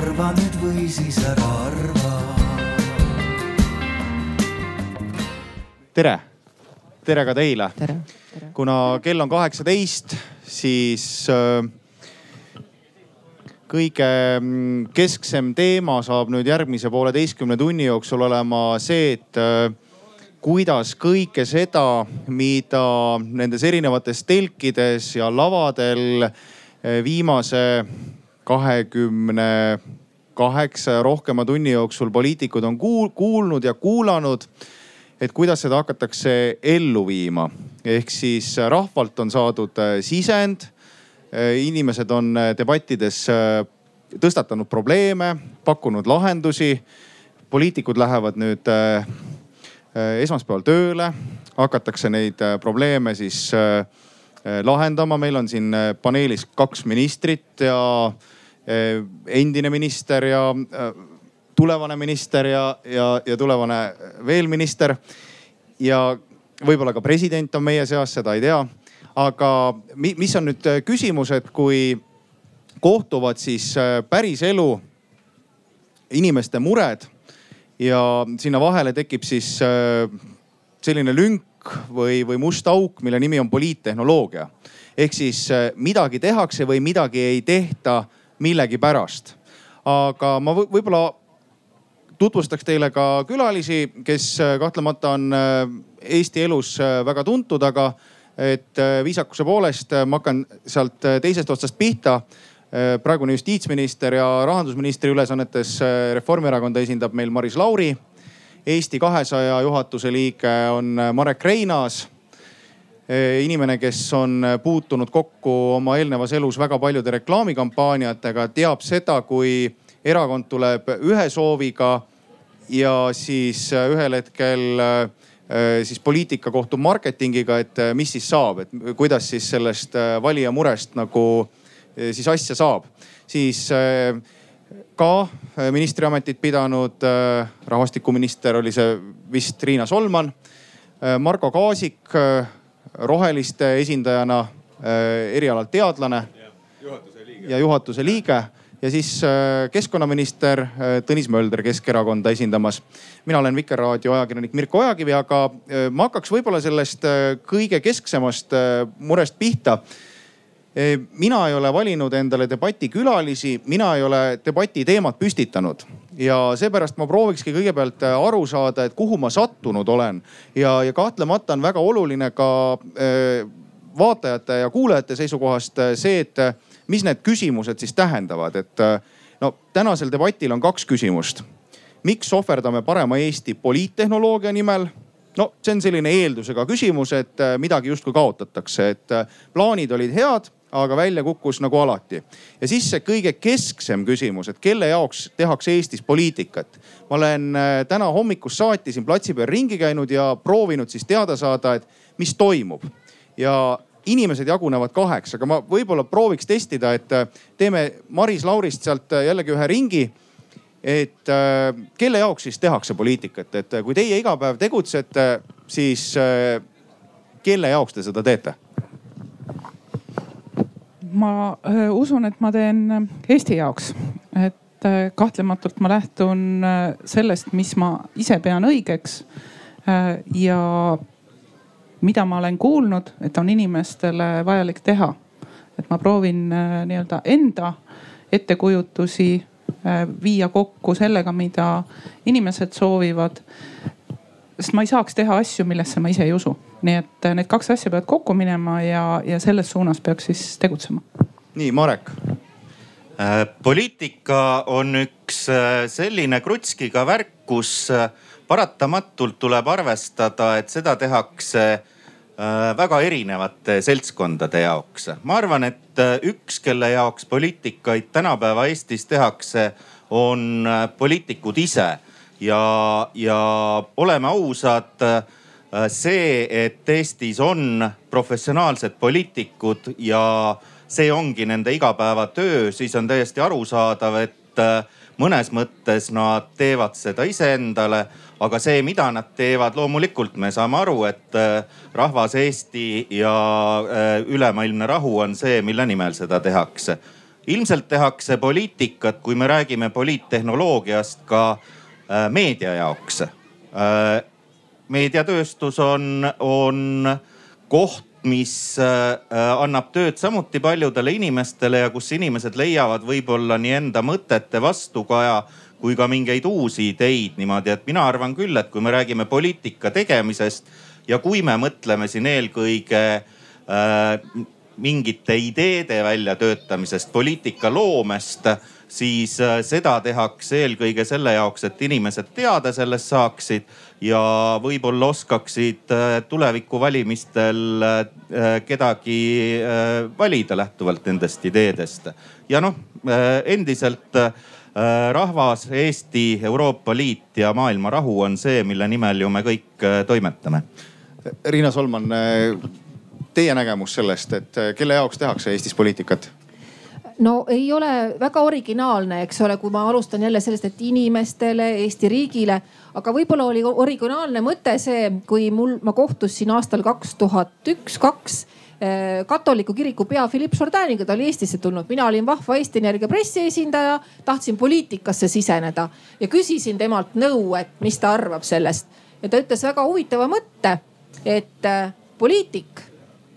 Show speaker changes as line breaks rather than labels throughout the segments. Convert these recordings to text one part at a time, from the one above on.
arva nüüd või siis ära arva.
tere, tere ka teile. kuna kell on kaheksateist, siis äh, kõige mm, kesksem teema saab nüüd järgmise pooleteistkümne tunni jooksul olema see, et äh, kuidas kõike seda, mida nendes erinevates telkides ja lavadel äh, viimase kahekümne kaheksa ja rohkema tunni jooksul poliitikud on kuul kuulnud ja kuulanud et kuidas seda hakatakse ellu viima. ehk siis rahvalt on saadud äh, sisend. Äh, inimesed on äh, debattides tõstatanud probleeme, pakkunud lahendusi. poliitikud lähevad nüüd esmaspäeval tööle, hakatakse neid probleeme siis lahendama. meil on siin paneelis kaks ministrit ja endine minister ja tulevane minister ja, ja, ja tulevane veel minister. ja võib-olla ka president on meie seas, seda ei tea. aga mis on nüüd küsimus, et kui kohtuvad siis päriselu inimeste mured ja sinna vahele tekib siis selline lünk või, või must auk, mille nimi on poliittehnoloogia. ehk siis midagi tehakse või midagi ei tehta millegipärast. aga ma võib-olla tutvustaks teile ka külalisi, kes äh, kahtlemata on äh, Eesti elus äh, väga tuntud, aga et viisakuse poolest ma hakkan sealt teisest otsast pihta. praegune justiitsminister ja rahandusministri ülesannetes Reformierakonda esindab meil Maris Lauri. Eesti kahesaja juhatuse liige on Marek Reinaas inimene, kes on puutunud kokku oma eelnevas elus väga paljude reklaamikampaaniatega, teab seda, kui erakond tuleb ühe sooviga ja siis äh, ühel hetkel siis poliitika kohtub marketingiga, et mis siis saab, et kuidas siis sellest valija murest nagu siis asja saab. siis ka ministriametit pidanud rahvastikuminister oli see vist Riina Solman. Margo Kaasik roheliste esindajana, erialalt teadlane ja juhatuse liige ja siis äh, keskkonnaminister äh, Tõnis Mölder Keskerakonda esindamas. mina olen Vikerraadio ajakirjanik Mirko Ojakivi, aga äh, ma hakkaks võib-olla sellest kõige kesksemast murest pihta. Mina ei ole valinud endale debati külalisi, mina ei ole debati teemat püstitanud ja seepärast ma proovikski kõigepealt aru saada, et kuhu ma sattunud olen ja, ja kahtlemata on väga oluline ka vaatajate ja kuulajate seisukohast see, et mis need küsimused siis tähendavad, et äh, no tänasel debatil on kaks küsimust. miks ohverdame parema Eesti poliittehnoloogia nimel? no see on selline eeldusega küsimus, et äh, midagi justkui kaotatakse, et äh, plaanid olid head, aga välja kukkus nagu alati. ja siis see kõige kesksem küsimus, et kelle jaoks tehakse Eestis poliitikat. ma olen täna hommikust saati siin platsi peal ringi käinud ja proovinud siis teada saada, et mis toimub. ja inimesed jagunevad kaheks, aga ma võib-olla prooviks testida, et äh, teeme Maris Laurist sealt äh, jällegi ühe ringi. et äh, kelle jaoks siis tehakse poliitikat, et kui teie iga päev tegutsete, siis kelle jaoks te seda teete?
Ma usun, et ma teen Eesti jaoks, et kahtlematult ma lähtun sellest, mis ma ise pean õigeks. ja mida ma olen kuulnud, et on inimestele vajalik teha. et ma proovin äh, nii-öelda enda ettekujutusi äh, viia kokku sellega, mida inimesed soovivad. sest ma ei saaks teha asju, millesse ma ise ei usu. Nii et äh, need kaks asja peavad kokku minema ja, ja selles suunas peaks siis tegutsema.
nii, Marek
poliitika on üks selline krutskiga värk, kus paratamatult tuleb arvestada, et seda tehakse äh, väga erinevate seltskondade jaoks. ma arvan, et äh, üks, kelle jaoks poliitikaid tänapäeva Eestis tehakse, on äh, poliitikud ise ja, ja oleme ausad see, et Eestis on professionaalsed poliitikud ja see ongi nende igapäevatöö, siis on täiesti arusaadav, et mõnes mõttes nad teevad seda iseendale aga see, mida nad teevad, loomulikult me saame aru, et äh, rahvas Eesti ja äh, ülemaailmne rahu on see, mille nimel seda tehakse. ilmselt tehakse poliitikat, kui me räägime poliittehnoloogiast ka meedia jaoks. Meediatööstus on, on koht, mis annab tööd samuti paljudele inimestele ja kus inimesed leiavad võib-olla nii enda mõtete vastukaja kui ka mingeid uusi ideid niimoodi, et mina arvan küll, et kui me räägime poliitika tegemisest ja kui me mõtleme siin eelkõige äh, mingite ideede väljatöötamisest, poliitika loomest, siis äh, seda tehakse eelkõige selle jaoks, et inimesed teada sellest saaksid ja võib-olla oskaksid äh, tulevikuvalimistel äh, kedagi äh, valida lähtuvalt nendest ideedest. ja noh, endiselt rahvas, Eesti, Euroopa Liit ja maailma rahu on see, mille nimel ju me kõik toimetame.
Riina Solman, teie nägemus sellest, et kelle jaoks tehakse Eestis poliitikat?
no ei ole väga originaalne, eks ole, kui ma alustan jälle sellest, et inimestele, Eesti riigile, aga võib-olla oli originaalne mõte see, kui mul, ma kohtusin aastal kaks tuhat üks, kaks Äh, katoliku kiriku pea Philippe Jourdaniga, ta oli Eestisse tulnud, mina olin vahva Eesti Energia pressiesindaja, tahtsin poliitikasse siseneda ja küsisin temalt nõu, et mis ta arvab sellest. ja ta ütles väga huvitava mõtte, et äh, poliitik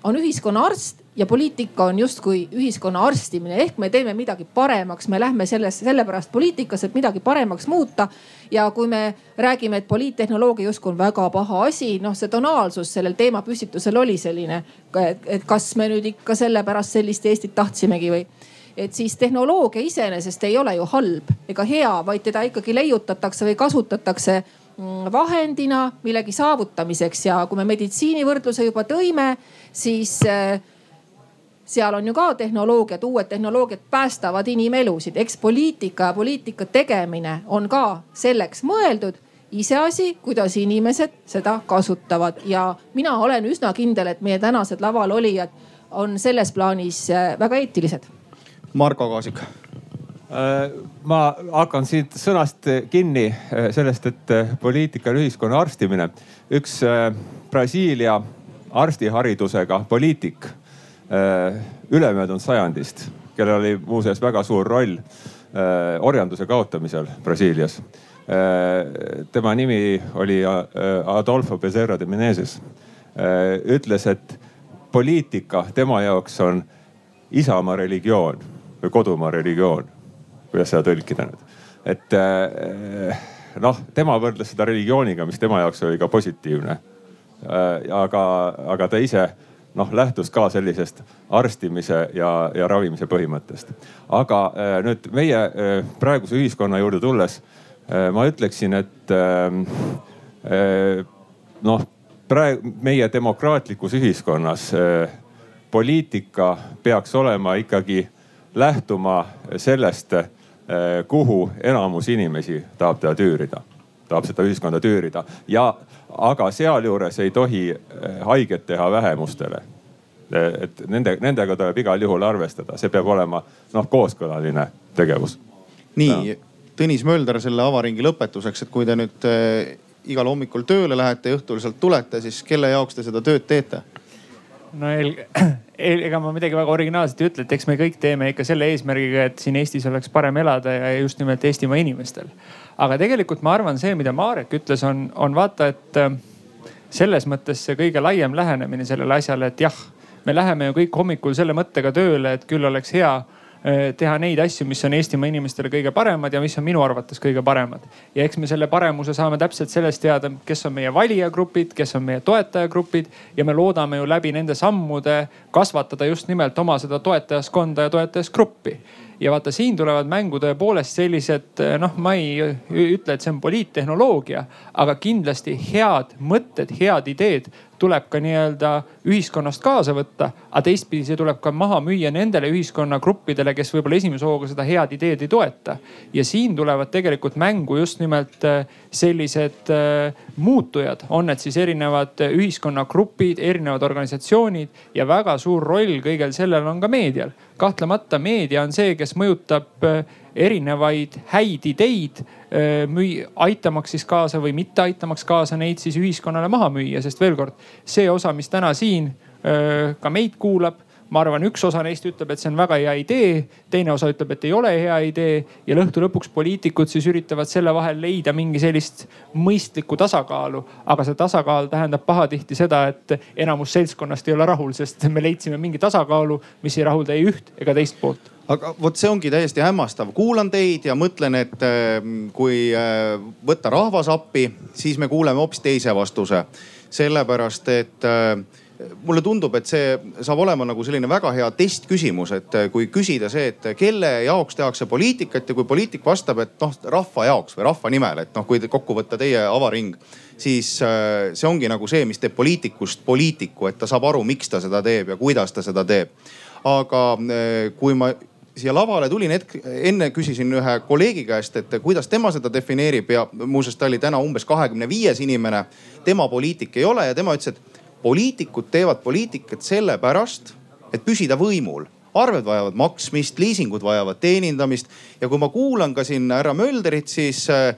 on ühiskonna arst ja poliitika on justkui ühiskonna arstimine, ehk me teeme midagi paremaks, me lähme selles, sellepärast poliitikasse, et midagi paremaks muuta. ja kui me räägime, et poliittehnoloogia justkui on väga paha asi, noh, see tonaalsus sellel teemapüstitusel oli selline, et kas me nüüd ikka sellepärast sellist Eestit tahtsimegi või? Et siis tehnoloogia iseenesest ei ole ju halb ega hea, vaid teda ikkagi leiutatakse või kasutatakse mm, vahendina millegi saavutamiseks. Ja kui me meditsiinivõrdluse juba tõime, siis äh, seal on ju ka tehnoloogiad, uued tehnoloogiad päästavad inimelusid, eks poliitika ja poliitika tegemine on ka selleks mõeldud. iseasi, kuidas inimesed seda kasutavad ja mina olen üsna kindel, et meie tänased laval olijad on selles plaanis äh, väga eetilised.
Marko Kaasik
äh, ma hakkan siit sõnast kinni äh, sellest, et poliitika on ühiskonna arstimine. üks Brasiilia arstiharidusega poliitik ülemöödunud sajandist, kellel oli muuseas väga suur roll äh, orjanduse kaotamisel Brasiilias. Äh, tema nimi oli Adolfo Becerra de Menezes. ütles, et poliitika tema jaoks on isamaa religioon või kodumaa religioon, kuidas seda tõlkida nüüd. et noh, tema võrdles seda religiooniga, mis tema jaoks oli ka positiivne. aga, aga ta ise noh lähtus ka sellisest arstimise ja, ja ravimise põhimõttest. aga äh, nüüd meie äh, praeguse ühiskonna juurde tulles äh, ma ütleksin, et ähm, noh, praegu meie demokraatlikus ühiskonnas poliitika peaks olema ikkagi lähtuma sellest, kuhu enamus inimesi tahab teda tüürida, tahab seda ühiskonda tüürida ja aga sealjuures ei tohi eh, haiget teha vähemustele. Eh, et nende, nendega tuleb igal juhul arvestada, see peab olema noh kooskõlaline tegevus.
nii, Tõnis Mölder selle avaringi lõpetuseks, et kui te nüüd äh, igal hommikul tööle lähete ja õhtul sealt tulete, siis kelle jaoks te seda tööd teete?
no eel, ega ma midagi väga originaalset ei ütle, et eks me kõik teeme ikka selle eesmärgiga, et siin Eestis oleks parem elada ja just nimelt Eestimaa inimestel aga tegelikult ma arvan, see, mida Marek ütles, on, on vaata, et äh, selles mõttes see kõige laiem lähenemine sellele asjale, et jah, me läheme ju kõik hommikul selle mõttega tööle, et küll oleks hea äh, teha neid asju, mis on Eestimaa inimestele kõige paremad ja mis on minu arvates kõige paremad. ja eks me selle paremuse saame täpselt sellest teada, kes on meie valijagrupid, kes on meie toetajagrupid ja me loodame ju läbi nende sammude kasvatada just nimelt oma seda toetajaskonda ja toetajasgruppi ja vaata, siin tulevad mängu tõepoolest sellised noh, ma ei ütle, et see on poliittehnoloogia, aga kindlasti head mõtted, head ideed tuleb ka nii-öelda ühiskonnast kaasa võtta, aga teistpidi see tuleb ka maha müüa nendele ühiskonnagruppidele, kes võib-olla esimese hooga seda head ideed ei toeta. ja siin tulevad tegelikult mängu just nimelt äh, sellised äh, muutujad, on need siis erinevad ühiskonnagrupid, erinevad organisatsioonid ja väga suur roll kõigel sellel on ka meedial. kahtlemata meedia on see, kes mõjutab äh, erinevaid häid ideid müü-, aitamaks siis kaasa või mitte aitamaks kaasa neid siis ühiskonnale maha müüa, sest veel kord see osa, mis täna siin ka meid kuulab ma arvan, üks osa neist ütleb, et see on väga hea idee, teine osa ütleb, et ei ole hea idee ja õhtu lõpuks poliitikud siis üritavad selle vahel leida mingi sellist mõistlikku tasakaalu. aga see tasakaal tähendab pahatihti seda, et enamus seltskonnast ei ole rahul, sest me leidsime mingi tasakaalu, mis ei rahulda ei üht ega teist poolt
aga vot see ongi täiesti hämmastav, kuulan teid ja mõtlen, et ähm, kui äh, võtta rahvas appi, siis me kuuleme hoopis teise vastuse. sellepärast, et äh, mulle tundub, et see saab olema nagu selline väga hea testküsimus, et äh, kui küsida see, et kelle jaoks tehakse poliitikat ja kui poliitik vastab, et noh rahva jaoks või rahva nimel, et noh, kui kokku võtta teie avaring, siis see ongi nagu see, mis teeb poliitikust poliitiku, et ta saab aru, miks ta seda teeb ja kuidas ta seda teeb. aga kui ma siia lavale tulin hetk, enne küsisin ühe kolleegi käest, et kuidas tema seda defineerib ja muuseas ta oli täna umbes kahekümne viies inimene. tema poliitik ei ole ja tema ütles, et poliitikud teevad poliitikat sellepärast, et püsida võimul arved vajavad maksmist, liisingud vajavad teenindamist ja kui ma kuulan ka siin härra Mölderit, siis eh,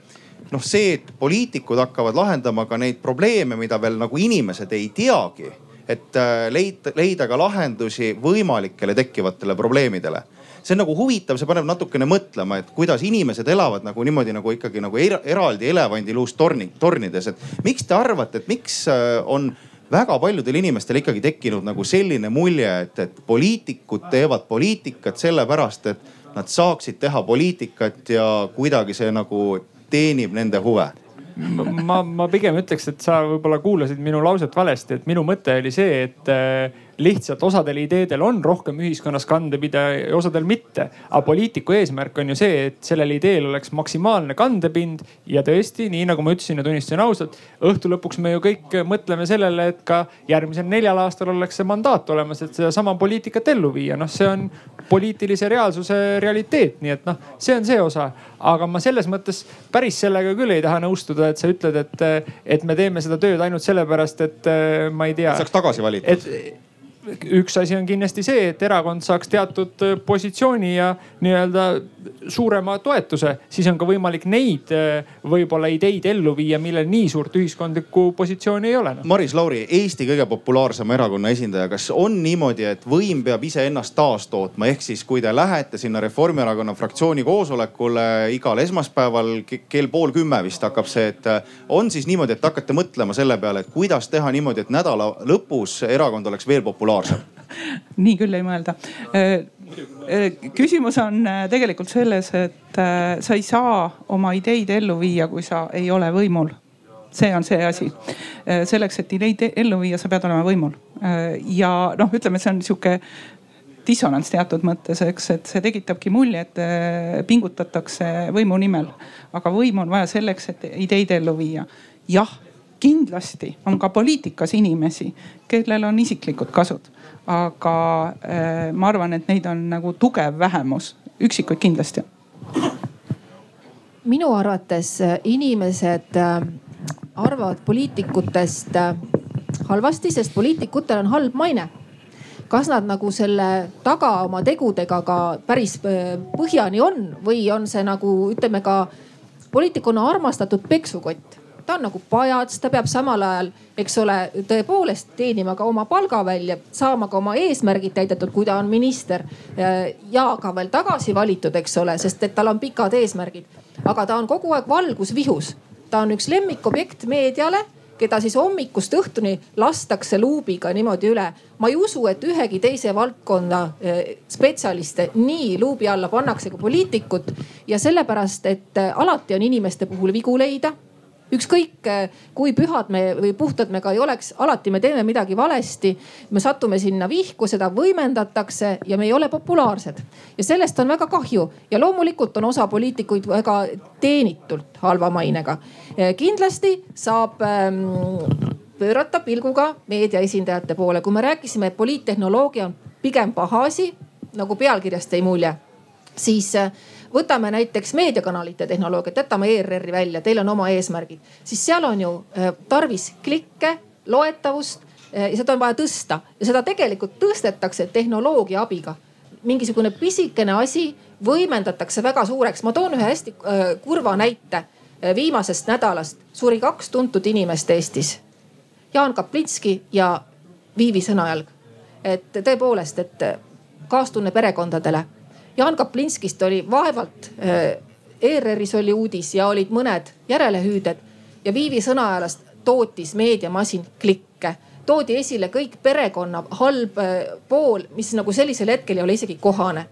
noh, see, et poliitikud hakkavad lahendama ka neid probleeme, mida veel nagu inimesed ei teagi, et eh, leida, leida ka lahendusi võimalikele tekkivatele probleemidele see on nagu huvitav, see paneb natukene mõtlema, et kuidas inimesed elavad nagu niimoodi nagu ikkagi nagu eraldi elevandiluust torni, tornides, et miks te arvate, et miks äh, on väga paljudel inimestel ikkagi tekkinud nagu selline mulje, et, et poliitikud teevad poliitikat sellepärast, et nad saaksid teha poliitikat ja kuidagi see nagu teenib nende huve?
Ma, ma pigem ütleks, et sa võib-olla kuulasid minu lauset valesti, et minu mõte oli see, et äh, lihtsalt osadel ideedel on rohkem ühiskonnas kandepidaja ja osadel mitte. aga poliitiku eesmärk on ju see, et sellel ideel oleks maksimaalne kandepind ja tõesti, nii nagu ma ütlesin ja tunnistasin ausalt, õhtu lõpuks me ju kõik mõtleme sellele, et ka järgmisel neljal aastal oleks see mandaat olemas, et sedasama poliitikat ellu viia. noh, see on poliitilise reaalsuse realiteet, nii et noh, see on see osa. aga ma selles mõttes päris sellega küll ei taha nõustuda, et sa ütled, et, et me teeme seda tööd ainult sellepärast, et ma ei tea.
saaks tagasi valitud
üks asi on kindlasti see, et erakond saaks teatud äh, positsiooni ja nii-öelda suurema toetuse, siis on ka võimalik neid äh, võib-olla ideid ellu viia, millel nii suurt ühiskondlikku positsiooni ei ole no..
Maris Lauri, Eesti kõige populaarsema erakonna esindaja, kas on niimoodi, et võim peab iseennast taastootma, ehk siis kui te lähete sinna Reformierakonna fraktsiooni koosolekule igal esmaspäeval kell pool kümme vist hakkab see, et äh, on siis niimoodi, et hakkate mõtlema selle peale, et kuidas teha niimoodi, et nädala lõpus erakond oleks veel populaarsem populaarsem
nii küll ei mõelda. Äh, äh, küsimus on äh, tegelikult selles, et sa ei saa oma ideid ellu viia, kui sa ei ole võimul see on see asi. selleks, et ideid ellu viia, sa pead olema võimul. ja noh, ütleme, see on sihuke dissonants teatud mõttes, eks, et see tekitabki mulje, et pingutatakse võimu nimel. aga võimu on vaja selleks, et ideid ellu viia. jah kindlasti on ka poliitikas inimesi, kellel on isiklikud kasud. aga äh, ma arvan, et neid on nagu tugev vähemus, üksikuid kindlasti.
minu arvates äh, inimesed äh, arvavad poliitikutest halvasti, sest poliitikutel on halb maine kas nad nagu selle taga oma tegudega ka päris põhjani on või on see nagu ütleme ka poliitikuna armastatud peksukott ta on nagu pajats, ta peab samal ajal, eks ole, tõepoolest teenima ka oma palga välja, saama ka oma eesmärgid täidetud, kui ta on minister. ja ka veel tagasi valitud, eks ole, sest et tal on pikad eesmärgid. aga ta on kogu aeg valgusvihus. ta on üks lemmikobjekt meediale keda siis hommikust õhtuni lastakse luubiga niimoodi üle. ma ei usu, et ühegi teise valdkonna eh, spetsialiste nii luubi alla pannakse kui poliitikut ja sellepärast, et eh, alati on inimeste puhul vigu leida ükskõik eh, kui pühad me või puhtad me ka ei oleks, alati me teeme midagi valesti. me satume sinna vihku, seda võimendatakse ja me ei ole populaarsed. ja sellest on väga kahju ja loomulikult on osa poliitikuid väga teenitult halva mainega. Eh, kindlasti saab ähm, pöörata pilguga meedia esindajate poole, kui me rääkisime, et poliittehnoloogia on pigem paha asi, nagu pealkirjast jäi mulje, siis äh, võtame näiteks meediakanalite tehnoloogiat, jätame ERR-i välja, teil on oma eesmärgid, siis seal on ju äh, tarvis klikke, loetavust äh, ja seda on vaja tõsta ja seda tegelikult tõstetakse tehnoloogia abiga. mingisugune pisikene asi võimendatakse väga suureks. ma toon ühe hästi äh, kurva näite viimasest nädalast suri kaks tuntud inimest Eestis. Jaan Kaplitski ja Viivi Sõnajalg et tõepoolest, et kaastunne perekondadele. Jaan Kaplinskist oli vaevalt, ERR-is oli uudis ja olid mõned järelehüüded ja Viivi Sõnajalast tootis meediamasin klikke. Toodi esile kõik perekonna halb pool, mis nagu sellisel hetkel ei ole isegi kohane.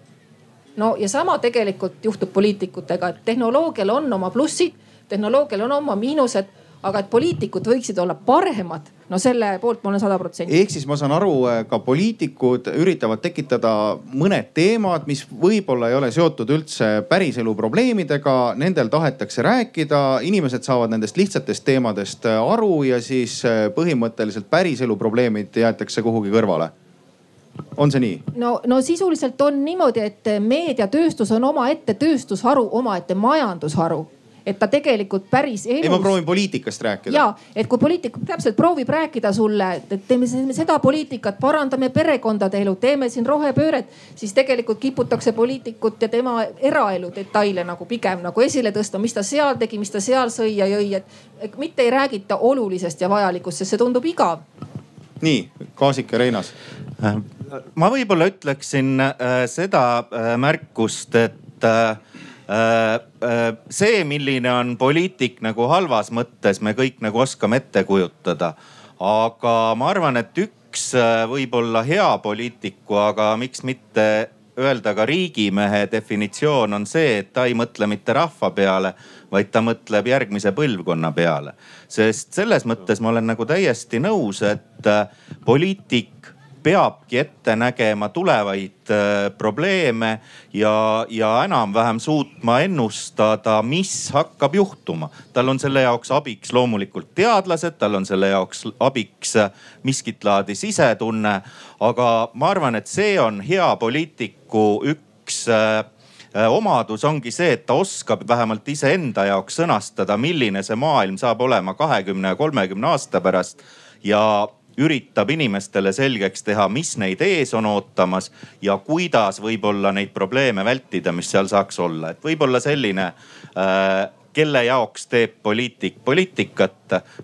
No ja sama tegelikult juhtub poliitikutega, et tehnoloogial on oma plussid, tehnoloogial on oma miinused aga et poliitikud võiksid olla paremad, no selle poolt ma olen sada protsenti.
ehk siis ma saan aru, äh, ka poliitikud üritavad tekitada mõned teemad, mis võib-olla ei ole seotud üldse päriselu probleemidega, nendel tahetakse rääkida, inimesed saavad nendest lihtsatest teemadest äh, aru ja siis äh, põhimõtteliselt päriselu probleemid jäetakse kuhugi kõrvale on see nii?
no, no sisuliselt on niimoodi, et meediatööstus on omaette tööstusharu, omaette majandusharu et ta tegelikult päris elus.
ei, ma proovin poliitikast rääkida.
ja, et kui poliitik täpselt proovib rääkida sulle, et teeme seda poliitikat, parandame perekondade elu, teeme siin rohepööret, siis tegelikult kiputakse poliitikut ja tema eraelu detaile nagu pigem nagu esile tõstma, mis ta seal tegi, mis ta seal sõi ja jõi, et mitte ei räägita olulisest ja vajalikust, sest see tundub igav.
nii, Kaasik ja Reinas
ma võib-olla ütleksin äh, seda äh, märkust, et äh, Äh, äh, see, milline on poliitik nagu halvas mõttes, me kõik nagu oskame ette kujutada. aga ma arvan, et üks äh, võib-olla hea poliitiku, aga miks mitte öelda ka riigimehe definitsioon on see, et ta ei mõtle mitte rahva peale, vaid ta mõtleb järgmise põlvkonna peale. sest selles mõttes ma olen nagu täiesti nõus, et poliitik peabki ette nägema tulevaid äh, probleeme ja, ja enam-vähem suutma ennustada, mis hakkab juhtuma. tal on selle jaoks abiks loomulikult teadlased, tal on selle jaoks abiks äh, miskit laadi sisetunne. aga ma arvan, et see on hea poliitiku üks äh, omadus ongi see, et ta oskab vähemalt iseenda jaoks sõnastada, milline see maailm saab olema kahekümne ja kolmekümne aasta pärast ja üritab inimestele selgeks teha, mis neid ees on ootamas ja kuidas võib-olla neid probleeme vältida, mis seal saaks olla, et võib-olla selline äh, kelle jaoks teeb poliitik poliitikat.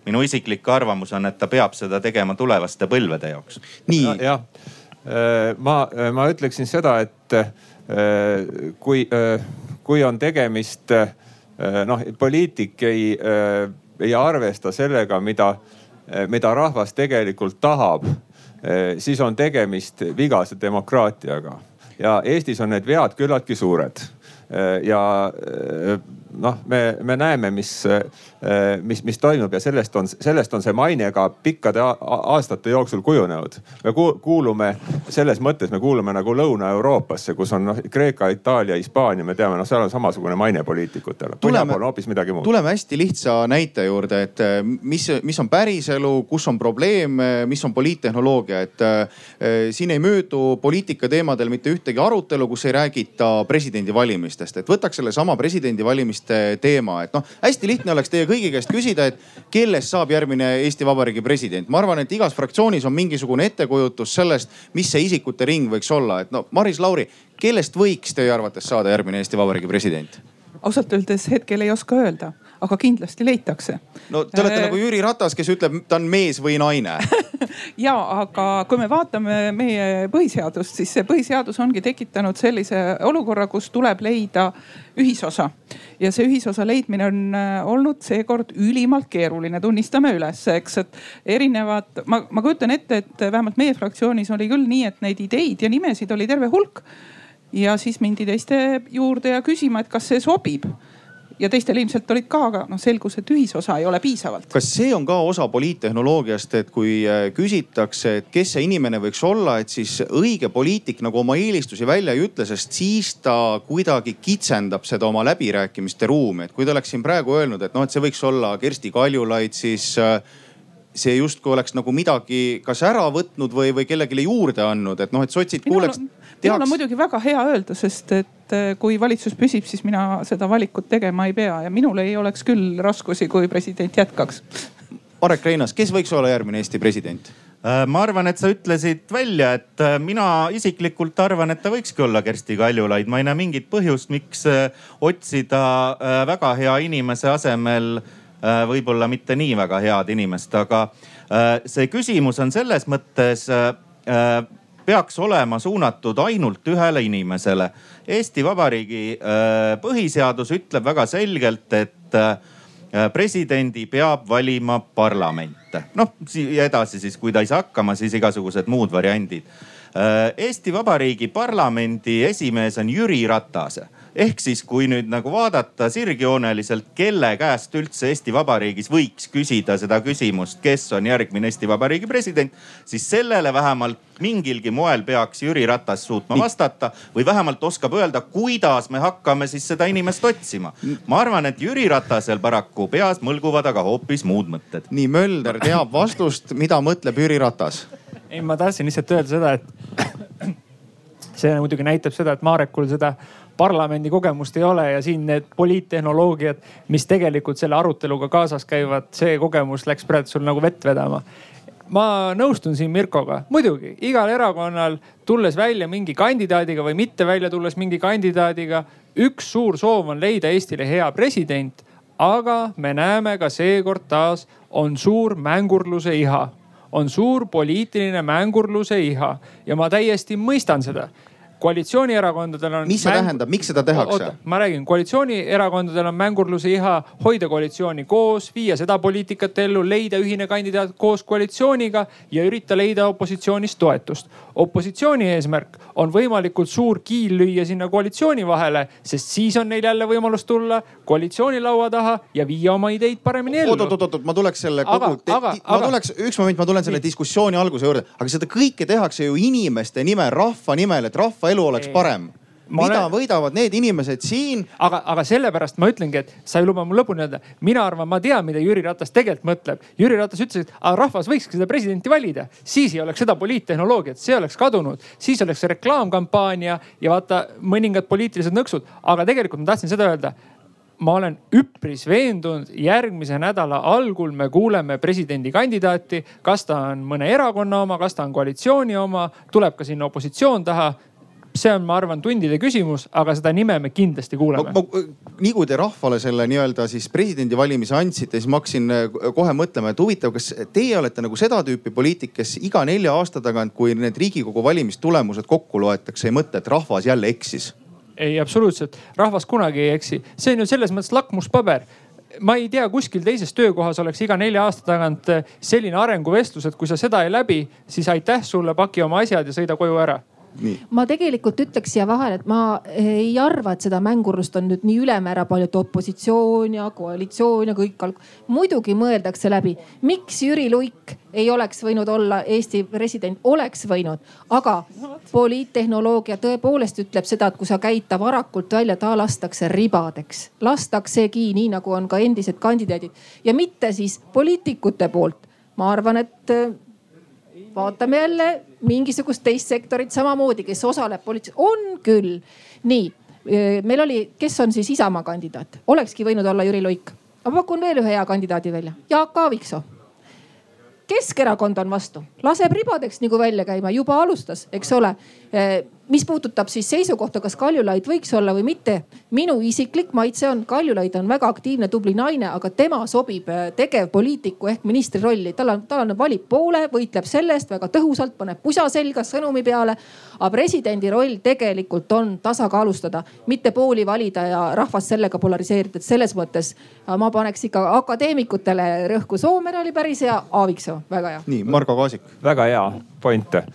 minu isiklik arvamus on, et ta peab seda tegema tulevaste põlvede jaoks.
nii ja,. jah, äh, ma, ma ütleksin seda, et äh, kui, äh, kui on tegemist noh, poliitik ei, ei arvesta sellega, mida mida rahvas tegelikult tahab, eh, siis on tegemist vigase demokraatiaga. Ja Eestis on need vead küllaltki suured. Eh, ja noh, me, me näeme, mis, mis, mis toimub ja sellest on, sellest on see maine ka pikkade aastate jooksul kujunenud. me kuulume selles mõttes, me kuulume nagu Lõuna-Euroopasse, kus on noh Kreeka, Itaalia, Hispaania, me teame, noh, seal on samasugune maine poliitikutel. põhjapool on hoopis midagi muud.
tuleme hästi lihtsa näite juurde, et eh, mis, mis on päriselu, kus on probleem, eh, mis on poliittehnoloogia, et äh, siin ei möödu poliitika teemadel mitte ühtegi arutelu, kus ei räägita presidendivalimistest, et võtaks sellesama presidendivalimiste valimiste teema, et noh, hästi lihtne oleks teie kõigi käest küsida, et kellest saab järgmine Eesti Vabariigi president. ma arvan, et igas fraktsioonis on mingisugune ettekujutus sellest, mis see isikute ring võiks olla, et no Maris Lauri, kellest võiks teie arvates saada järgmine Eesti Vabariigi president?
ausalt öeldes hetkel ei oska öelda, aga kindlasti leitakse.
no te olete äh... nagu Jüri Ratas, kes ütleb, ta on mees või naine
ja aga kui me vaatame meie põhiseadust, siis see põhiseadus ongi tekitanud sellise olukorra, kus tuleb leida ühisosa ja see ühisosa leidmine on äh, olnud seekord ülimalt keeruline, tunnistame üles, eks, et erinevad, ma, ma kujutan ette, et vähemalt meie fraktsioonis oli küll nii, et neid ideid ja nimesid oli terve hulk. ja siis mindi teiste juurde ja küsima, et kas see sobib ja teistel ilmselt olid ka, aga noh, selgus, et ühisosa ei ole piisavalt.
kas see on ka osa poliittehnoloogiast, et kui äh, küsitakse, et kes see inimene võiks olla, et siis õige poliitik nagu oma eelistusi välja ei ütle, sest siis ta kuidagi kitsendab seda oma läbirääkimiste ruumi, et kui ta oleks siin praegu öelnud, et noh, et see võiks olla Kersti Kaljulaid, siis äh, see justkui oleks nagu midagi kas ära võtnud või, või kellelegi juurde andnud, et noh, et sotsid kuuleks.
Minul on muidugi väga hea öelda, sest et eh, kui valitsus püsib, siis mina seda valikut tegema ei pea ja minul ei oleks küll raskusi, kui president jätkaks.
Marek Reinas, kes võiks olla järgmine Eesti president?
Äh, ma arvan, et sa ütlesid välja, et äh, mina isiklikult arvan, et ta võikski olla Kersti Kaljulaid. ma ei näe mingit põhjust, miks äh, otsida väga hea inimese asemel võib-olla mitte nii väga head inimest, aga see küsimus on selles mõttes peaks olema suunatud ainult ühele inimesele. Eesti Vabariigi põhiseadus ütleb väga selgelt, et presidendi peab valima parlament. noh ja edasi siis, kui ta ei saa hakkama, siis igasugused muud variandid. Eesti Vabariigi parlamendi esimees on Jüri Ratas ehk siis, kui nüüd nagu vaadata sirgjooneliselt, kelle käest üldse Eesti Vabariigis võiks küsida seda küsimust, kes on järgmine Eesti Vabariigi president, siis sellele vähemalt mingilgi moel peaks Jüri Ratas suutma vastata või vähemalt oskab öelda, kuidas me hakkame siis seda inimest otsima. ma arvan, et Jüri Ratasel paraku peas mõlguvad aga hoopis muud mõtted.
nii Mölder teab vastust, mida mõtleb Jüri Ratas?
ei, ma tahtsin lihtsalt öelda seda, et see muidugi näitab seda, et Marekul seda parlamendi kogemust ei ole ja siin need poliittehnoloogiad, mis tegelikult selle aruteluga kaasas käivad, see kogemus läks praegu sul nagu vett vedama. Ma nõustun siin Mirkoga, muidugi igal erakonnal tulles välja mingi kandidaadiga või mitte välja tulles mingi kandidaadiga, üks suur soov on leida Eestile hea president. aga me näeme ka seekord taas on suur mängurluse iha, on suur poliitiline mängurluse iha. Ja ma täiesti mõistan seda koalitsioonierakondadel on.
mis see mäng... tähendab, miks seda tehakse?
ma räägin, koalitsioonierakondadel on mängurluse iha hoida koalitsiooni koos, viia seda poliitikat ellu, leida ühine kandidaat koos koalitsiooniga ja ürita leida opositsioonis toetust. Opositsiooni eesmärk on võimalikult suur kiil lüüa sinna koalitsiooni vahele, sest siis on neil jälle võimalus tulla koalitsiooni laua taha ja viia oma ideid paremini ellu.
oot, oot, oot, oot, ma tuleks selle kogu, ma aga... tuleks, üks moment, ma tulen selle diskussiooni alguse juurde, aga seda kõike tehakse ju inimeste nimel, rahva nimel, et rahva elu oleks parem mida olen... võidavad need inimesed siin?
aga, aga sellepärast ma ütlengi, et sa ei luba mul lõpuni öelda. mina arvan, ma tean, mida Jüri Ratas tegelikult mõtleb. Jüri Ratas ütles, et rahvas võikski seda presidenti valida, siis ei oleks seda poliittehnoloogiat, see oleks kadunud, siis oleks reklaamkampaania ja vaata mõningad poliitilised nõksud. aga tegelikult ma tahtsin seda öelda ma olen üpris veendunud, järgmise nädala algul me kuuleme presidendikandidaati, kas ta on mõne erakonna oma, kas ta on koalitsiooni oma, tuleb ka sinna opositsioon taha see on, ma arvan, tundide küsimus, aga seda nime me kindlasti kuuleme.
nii kui te rahvale selle nii-öelda siis presidendivalimise andsite, siis ma hakkasin äh, kohe mõtlema, et huvitav, kas teie olete nagu seda tüüpi poliitik, kes iga nelja aasta tagant, kui need riigikogu valimistulemused kokku loetakse, ei mõtle, et rahvas jälle eksis?
ei, absoluutselt, rahvas kunagi ei eksi, see on ju selles mõttes lakmuspaber ma ei tea, kuskil teises töökohas oleks iga nelja aasta tagant äh, selline arenguvestlus, et kui sa seda ei läbi, siis aitäh sulle, paki oma asjad ja sõida koju ära
ma tegelikult ütleks siia vahele, et ma ei arva, et seda mängurlust on nüüd nii ülemäära palju, et opositsioon ja koalitsioon ja kõik. muidugi mõeldakse läbi, miks Jüri Luik ei oleks võinud olla Eesti president, oleks võinud, aga poliittehnoloogia tõepoolest ütleb seda, et kui sa käid ta varakult välja, ta lastakse ribadeks, lastaksegi nii nagu on ka endised kandidaadid ja mitte siis poliitikute poolt. ma arvan, et vaatame jälle mingisugust teist sektorit samamoodi, kes osaleb poliitikas, on küll. nii, meil oli, kes on siis Isamaa kandidaat, olekski võinud olla Jüri Luik. ma pakun veel ühe hea kandidaadi välja, Jaak Aaviksoo. Keskerakond on vastu, laseb ribadeks nagu välja käima, juba alustas, eks ole mis puudutab siis seisukohta, kas Kaljulaid võiks olla või mitte. minu isiklik maitse on, Kaljulaid on väga aktiivne, tubli naine, aga tema sobib äh, tegevpoliitiku ehk ministri rolli. tal on, tal on, valib poole, võitleb selle eest väga tõhusalt, paneb pusa selga sõnumi peale. aga presidendi roll tegelikult on tasakaalustada, mitte pooli valida ja rahvast sellega polariseerida, et selles mõttes äh, ma paneks ikka akadeemikutele rõhku. Soomere oli päris hea, Aaviksoo, väga hea.
nii, Margo Kaasik.
väga hea point äh,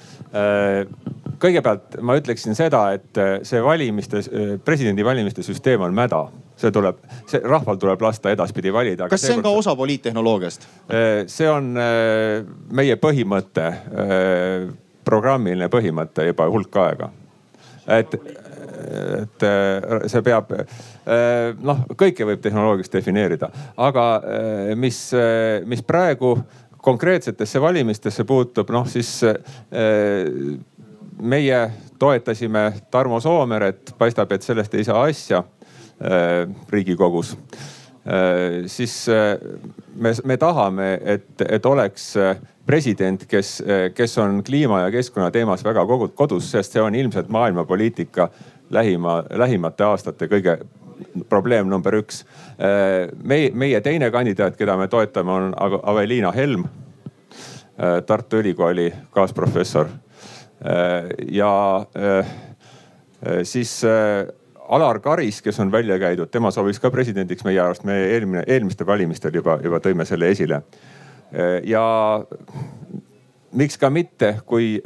kõigepealt ma ütleksin seda, et äh, see valimiste, äh, presidendivalimiste süsteem on mäda. see tuleb, see rahval tuleb lasta edaspidi valida.
kas see on ka osa poliittehnoloogiast?
Äh, see on meie põhimõte, programmiline põhimõte juba hulk aega. et, et see peab, noh, kõike võib tehnoloogiast defineerida, aga mis, mis praegu konkreetsetesse valimistesse puutub, noh siis meie toetasime Tarmo Soomeret, paistab, et sellest ei saa asja äh, riigikogus äh,. siis äh, me, me tahame, et, et oleks president, kes, kes on kliima ja keskkonna teemas väga kodus, sest see on ilmselt maailmapoliitika lähima, lähimate aastate kõige probleem number üks. Meie, meie teine kandidaat, keda me toetame, on Aveliina Helm, Tartu Ülikooli kaasprofessor ja siis Alar Karis, kes on välja käidud, tema sobiks ka presidendiks meie arust, me eelmine, eelmistel valimistel juba, juba tõime selle esile. ja miks ka mitte, kui,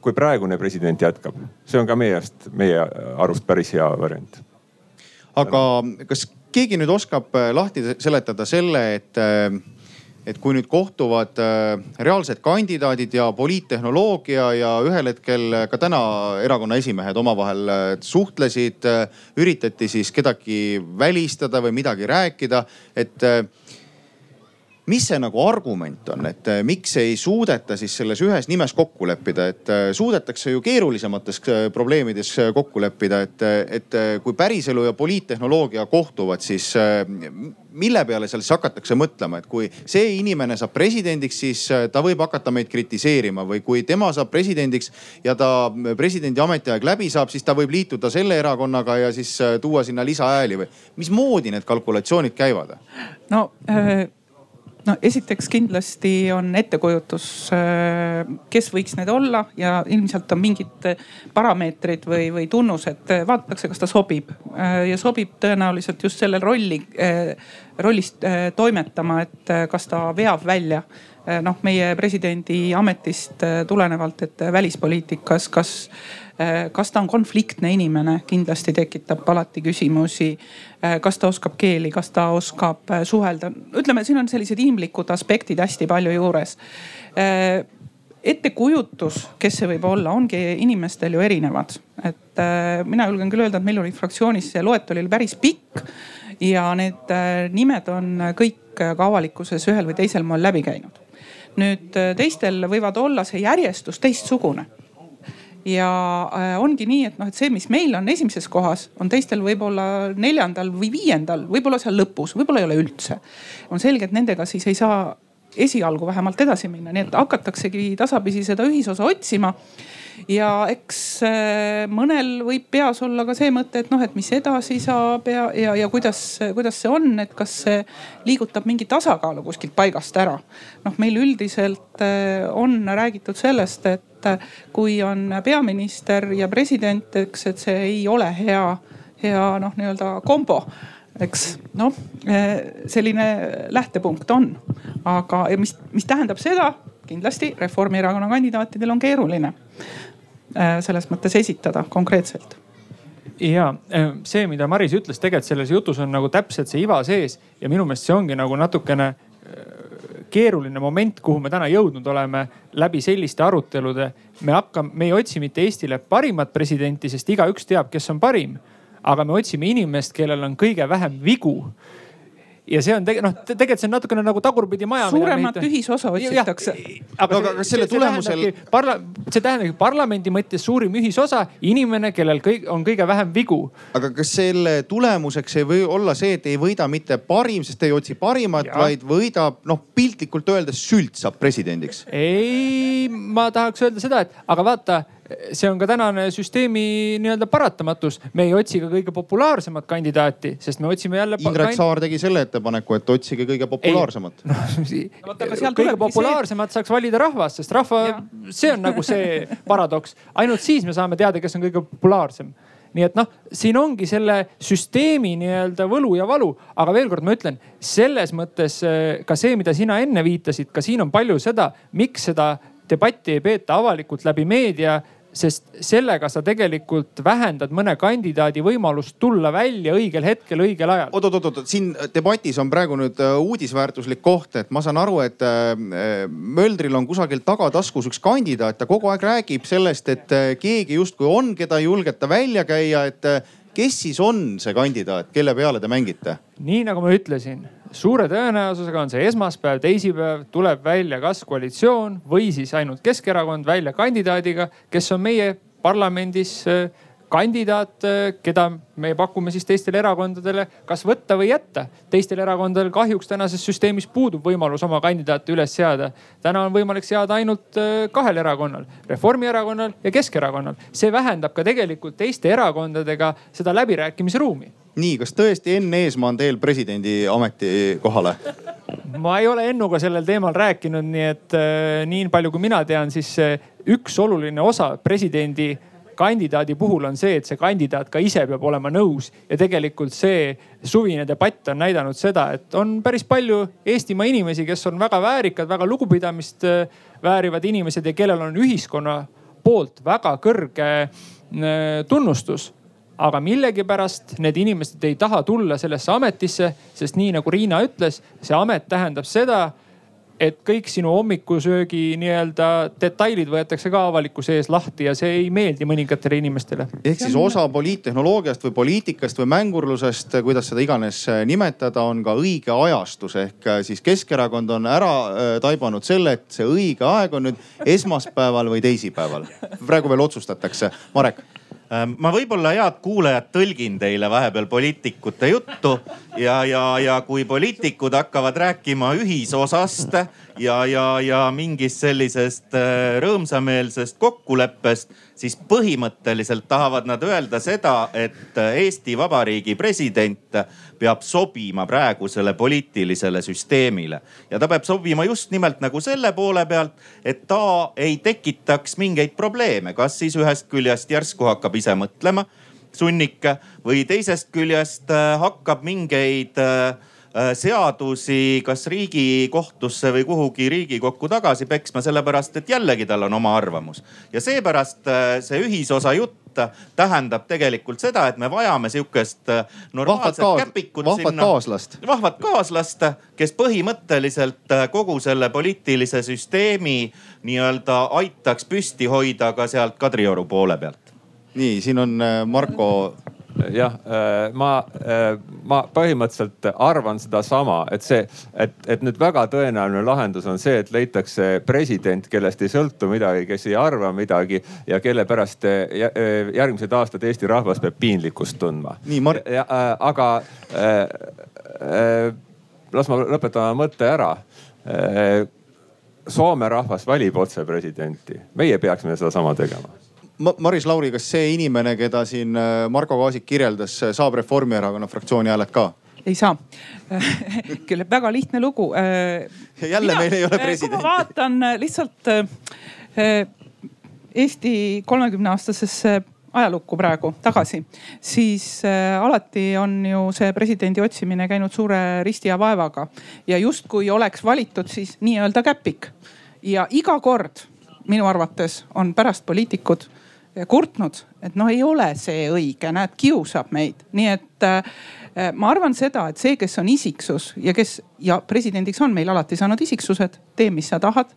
kui praegune president jätkab, see on ka meie arust, meie arust päris hea variant.
aga kas keegi nüüd oskab lahti seletada selle, et et kui nüüd kohtuvad äh, reaalsed kandidaadid ja poliittehnoloogia ja ühel hetkel ka täna erakonna esimehed omavahel äh, suhtlesid, äh, üritati siis kedagi välistada või midagi rääkida, et mis see nagu argument on, et äh, miks ei suudeta siis selles ühes nimes kokku leppida, et äh, suudetakse ju keerulisemates äh, probleemides kokku leppida, et, et kui päriselu ja poliittehnoloogia kohtuvad, siis mille peale seal siis hakatakse mõtlema, et kui see inimene saab presidendiks, siis ta võib hakata meid kritiseerima või kui tema saab presidendiks ja ta presidendi ametiaeg läbi saab, siis ta võib liituda selle erakonnaga ja siis tuua sinna lisahääli või mismoodi need kalkulatsioonid käivad?
no äh no esiteks kindlasti on ettekujutus, äh, kes võiks need olla ja ilmselt on mingid parameetrid või, või tunnused, vaadatakse, kas ta sobib äh, ja sobib tõenäoliselt just selle rolli, äh, rollis toimetama, et kas ta veab välja noh, meie presidendi ametist tulenevalt, et välispoliitikas, kas Äh, kas ta on konfliktne inimene, kindlasti tekitab alati küsimusi. Äh, kas ta oskab keeli, kas ta oskab äh, suhelda, ütleme, siin on sellised inimlikud aspektid hästi palju juures ettekujutus, kes see võib olla, ongi inimestel ju erinevad. et mina julgen küll öelda, et meil oli fraktsioonis see loetelu oli päris pikk ja need nimed on kõik ka avalikkuses ühel või teisel moel läbi käinud. nüüd teistel võivad olla see järjestus teistsugune ja äh, ongi nii, et noh, et see, mis meil on esimeses kohas, on teistel võib-olla neljandal või viiendal, võib-olla seal lõpus, võib-olla ei ole üldse. on selge, et nendega siis ei saa esialgu vähemalt edasi minna, nii et hakataksegi tasapisi seda ühisosa otsima ja eks äh, mõnel võib peas olla ka see mõte, et noh, et mis edasi saab ja, ja, ja kuidas, kuidas see on, et kas see liigutab mingi tasakaalu kuskilt paigast ära. noh, meil üldiselt äh, on räägitud sellest, et äh, kui on peaminister ja president, eks, et see ei ole hea, hea noh, nii-öelda kombo eks. Noh, selline lähtepunkt on, aga mis, mis tähendab seda, kindlasti Reformierakonna kandidaatidel on keeruline äh, selles mõttes esitada konkreetselt.
Ja äh, see, mida Maris ütles, tegelikult selles jutus on nagu täpselt see iva sees ja minu meelest see ongi nagu natukene keeruline moment, kuhu me täna jõudnud oleme läbi selliste arutelude. me hakkame, me ei otsi mitte Eestile parimat presidenti, sest igaüks teab, kes on parim. aga me otsime inimest, kellel on kõige vähem vigu ja see on tegelikult noh, tegelikult see on natukene nagu tagurpidi maja.
suuremat ühisosa otsitakse.
aga, aga kas selle tulemusel.
Parla-, see tähendabki parlamendi mõttes suurim ühisosa, inimene, kellel kõik on kõige vähem vigu.
aga kas selle tulemuseks ei või olla see, et ei võida mitte parim, sest ei otsi parimat, vaid võidab noh, piltlikult öeldes sült saab presidendiks?
ei, ma tahaks öelda seda, et aga vaata see on ka tänane süsteemi nii-öelda paratamatus. me ei otsi ka kõige populaarsemat kandidaati, sest me otsime jälle.
Indrek kand... Saar tegi selle ettepaneku, et otsige kõige populaarsemat. No,
kõige populaarsemat see... saaks valida rahvas, sest rahva, see on nagu see paradoks. ainult siis me saame teada, kes on kõige populaarsem nii et noh, siin ongi selle süsteemi nii-öelda võlu ja valu, aga veel kord ma ütlen, selles mõttes eh, ka see, mida sina enne viitasid, ka siin on palju seda, miks seda debatti ei peeta avalikult läbi meedia sest sellega sa tegelikult vähendad mõne kandidaadi võimalust tulla välja õigel hetkel, õigel ajal.
oot, oot, oot, oot, siin debatis on praegu nüüd äh, uudisväärtuslik koht, et ma saan aru, et äh, Möldril on kusagil tagataskus üks kandidaat, ta kogu aeg räägib sellest, et äh, keegi justkui on, keda ei julgeta välja käia, et kes siis on see kandidaat, kelle peale te mängite?
nii nagu ma ütlesin suure tõenäosusega on see esmaspäev, teisipäev tuleb välja kas koalitsioon või siis ainult Keskerakond välja kandidaadiga, kes on meie parlamendis kandidaat, äh, keda me pakume siis teistele erakondadele, kas võtta või jätta. teistel erakondadel kahjuks tänases süsteemis puudub võimalus oma kandidaate üles seada. täna on võimalik seada ainult äh, kahel erakonnal, Reformierakonnal ja Keskerakonnal. see vähendab ka tegelikult teiste erakondadega seda läbirääkimisruumi
nii, kas tõesti Enn Eesmaa on teel presidendi ametikohale?
ma ei ole Ennuga sellel teemal rääkinud, nii et äh, nii palju kui mina tean, siis äh, üks oluline osa presidendi kandidaadi puhul on see, et see kandidaat ka ise peab olema nõus ja tegelikult see suvine debatt on näidanud seda, et on päris palju Eestimaa inimesi, kes on väga väärikad, väga lugupidamist äh, väärivad inimesed ja kellel on ühiskonna poolt väga kõrge äh, tunnustus. Aga millegipärast need inimesed ei taha tulla sellesse ametisse, sest nii nagu Riina ütles, see amet tähendab seda, et kõik sinu hommikusöögi nii-öelda detailid võetakse ka avalikkuse ees lahti ja see ei meeldi mõningatele inimestele.
ehk siis osa poliittehnoloogiast või poliitikast või mängurlusest, kuidas seda iganes nimetada, on ka õige ajastus ehk siis Keskerakond on ära äh, taibanud selle, et see õige aeg on nüüd esmaspäeval või teisipäeval. praegu veel otsustatakse. Marek
ma võib-olla head kuulajad tõlgin teile vahepeal poliitikute juttu ja, ja, ja kui poliitikud hakkavad rääkima ühisosast ja, ja, ja mingist sellisest äh, rõõmsameelsest kokkuleppest, siis põhimõtteliselt tahavad nad öelda seda, et Eesti Vabariigi president peab sobima praegusele poliitilisele süsteemile. ja ta peab sobima just nimelt nagu selle poole pealt, et ta ei tekitaks mingeid probleeme, kas siis ühest küljest järsku hakkab ise mõtlema, sunnike, või teisest küljest äh, hakkab mingeid Äh, seadusi kas riigikohtusse või kuhugi riigikokku tagasi peksma, sellepärast et jällegi tal on oma arvamus. ja seepärast äh, see ühisosa jutt tähendab tegelikult seda, et me vajame sihukest äh, normaalset kaas, käpikut
vahvat sinna. kaaslast.
vahvat kaaslast, kes põhimõtteliselt kogu selle poliitilise süsteemi nii-öelda aitaks püsti hoida ka sealt Kadrioru poole pealt.
nii, siin on Marko
jah, äh, ma, äh, ma põhimõtteliselt arvan sedasama, et see, et, et nüüd väga tõenäoline lahendus on see, et leitakse president, kellest ei sõltu midagi, kes ei arva midagi ja kelle pärast äh, järgmised aastad Eesti rahvas peab piinlikkust tundma.
nii, Mar-.
aga äh, las ma lõpetan oma mõtte ära Soome rahvas valib otse presidenti, meie peaksime sedasama tegema
Maris Lauri, kas see inimene, keda siin äh, Marko Kaasik kirjeldas, äh, saab Reformierakonna fraktsiooni hääled ka?
ei saa küll väga lihtne lugu.
Äh, jälle Mina, meil ei ole presidenti.
ma vaatan lihtsalt Eesti kolmekümne aastasesse ajalukku praegu tagasi, siis alati on ju see presidendi otsimine käinud suure risti ja vaevaga ja justkui oleks valitud siis nii-öelda käpik. ja iga kord minu arvates on pärast poliitikud kurtnud, et noh, ei ole see õige, näed, kiusab meid. nii et äh, ma arvan seda, et see, kes on isiksus ja kes ja presidendiks on meil alati saanud isiksused, tee, mis sa tahad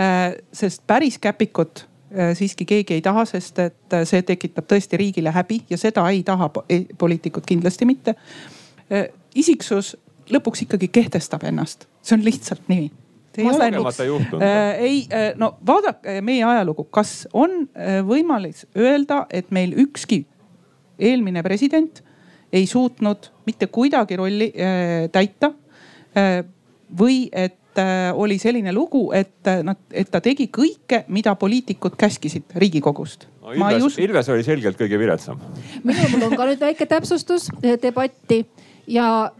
äh,. sest päris käpikut äh, siiski keegi ei taha, sest et äh, see tekitab tõesti riigile häbi ja seda ei taha poliitikud kindlasti mitte äh,. isiksus lõpuks ikkagi kehtestab ennast, see on lihtsalt nii
ei ole juhtunud
äh,. ei äh,, no vaadake meie ajalugu, kas on äh, võimalik öelda, et meil ükski eelmine president ei suutnud mitte kuidagi rolli äh, täita äh,. või et äh, oli selline lugu, et äh, nad, et ta tegi kõike, mida poliitikud käskisid riigikogust
no,. Ilves, us... Ilves oli selgelt kõige viletsam.
minul on ka nüüd väike täpsustus äh, debatti ja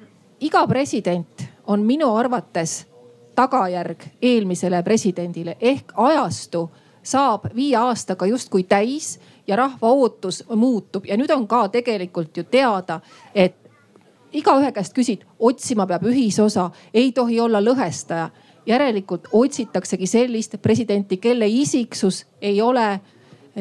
iga president on minu arvates tagajärg eelmisele presidendile ehk ajastu saab viie aastaga justkui täis ja rahva ootus muutub ja nüüd on ka tegelikult ju teada, et igaühe käest küsid, otsima peab ühisosa, ei tohi olla lõhestaja. järelikult otsitaksegi sellist presidenti, kelle isiksus ei ole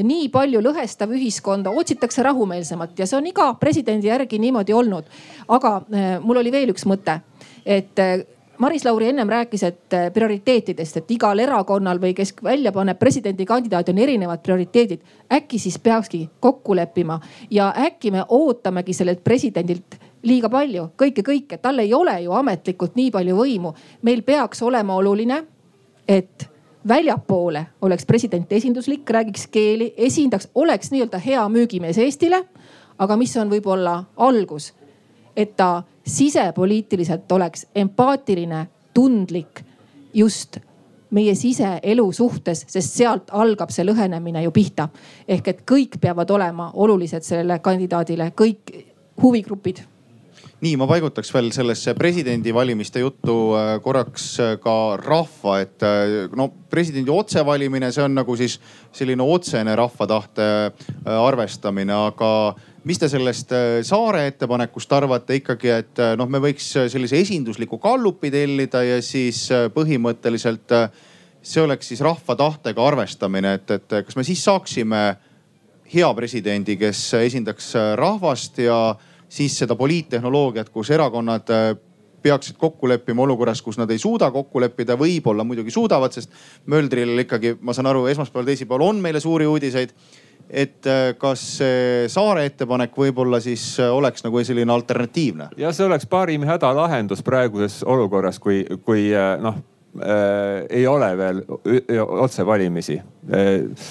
nii palju lõhestav ühiskonda, otsitakse rahumeelsemat ja see on iga presidendi järgi niimoodi olnud. aga äh, mul oli veel üks mõte, et äh, Maris Lauri ennem rääkis, et äh, prioriteetidest, et igal erakonnal või kes välja paneb presidendikandidaati, on erinevad prioriteedid. äkki siis peakski kokku leppima ja äkki me ootamegi sellelt presidendilt liiga palju, kõike, kõike, tal ei ole ju ametlikult nii palju võimu. meil peaks olema oluline, et väljapoole oleks president esinduslik, räägiks keeli, esindaks, oleks nii-öelda hea müügimees Eestile. aga mis on võib-olla algus, et ta sisepoliitiliselt oleks empaatiline, tundlik just meie siseelu suhtes, sest sealt algab see lõhenemine ju pihta. ehk et kõik peavad olema olulised sellele kandidaadile, kõik huvigrupid
nii, ma paigutaks veel sellesse presidendivalimiste juttu äh, korraks äh, ka rahva, et äh, no presidendi otsevalimine, see on nagu siis selline otsene rahva tahte arvestamine, aga mis te sellest Saare ettepanekust arvate ikkagi, et noh, me võiks sellise esindusliku gallupi tellida ja siis põhimõtteliselt see oleks siis rahva tahtega arvestamine, et, et kas me siis saaksime hea presidendi, kes esindaks rahvast ja siis seda poliittehnoloogiat, kus erakonnad äh, peaksid kokku leppima olukorras, kus nad ei suuda kokku leppida, võib-olla muidugi suudavad, sest Möldril ikkagi, ma saan aru, esmaspäeval, teisipäeval on meile suuri uudiseid. Et äh, kas see Saare ettepanek võib-olla siis äh, oleks nagu selline alternatiivne?
ja see oleks parim hädalahendus praeguses olukorras, kui, kui noh äh, ei ole veel otsevalimisi äh,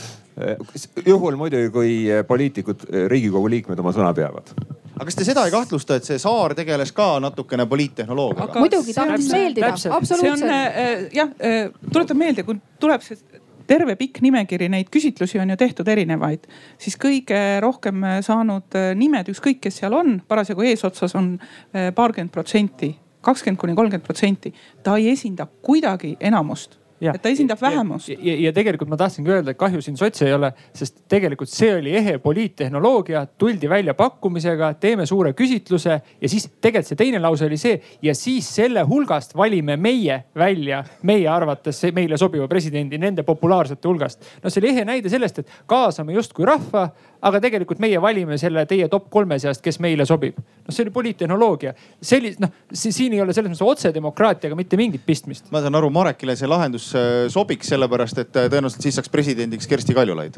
juhul muidugi, kui poliitikud, riigikogu liikmed oma sõna peavad
aga kas te seda ei kahtlusta, et see Saar tegeles ka natukene poliittehnoloogiaga?
muidugi tahtis meeldida, absoluutselt.
see on äh, jah äh,, tuletan meelde, kui tuleb see terve pikk nimekiri, neid küsitlusi on ju tehtud erinevaid, siis kõige rohkem saanud äh, nimed, ükskõik kes seal on, parasjagu eesotsas on äh, paarkümmend protsenti, kakskümmend kuni kolmkümmend protsenti. ta ei esinda kuidagi enamust et ta esindab vähemust.
Ja, ja, tegelikult ma tahtsingi öelda, et kahju siin sotse ei ole, sest tegelikult see oli ehe poliittehnoloogia, tuldi välja pakkumisega, teeme suure küsitluse ja siis tegelikult see teine lause oli see ja siis selle hulgast valime meie välja meie arvates meile sobiva presidendi nende populaarsete hulgast. no see oli ehe näide sellest, et kaasame justkui rahva, aga tegelikult meie valime selle teie top kolme seast, kes meile sobib. noh, see oli poliittehnoloogia, sellist noh, siin ei ole selles mõttes otsedemokraatiaga mitte mingit pistmist.
ma saan aru, Marekile see lahendus Äh, sobiks, sellepärast et äh, tõenäoliselt siis saaks presidendiks Kersti Kaljulaid?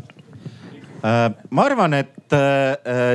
Äh, ma arvan, et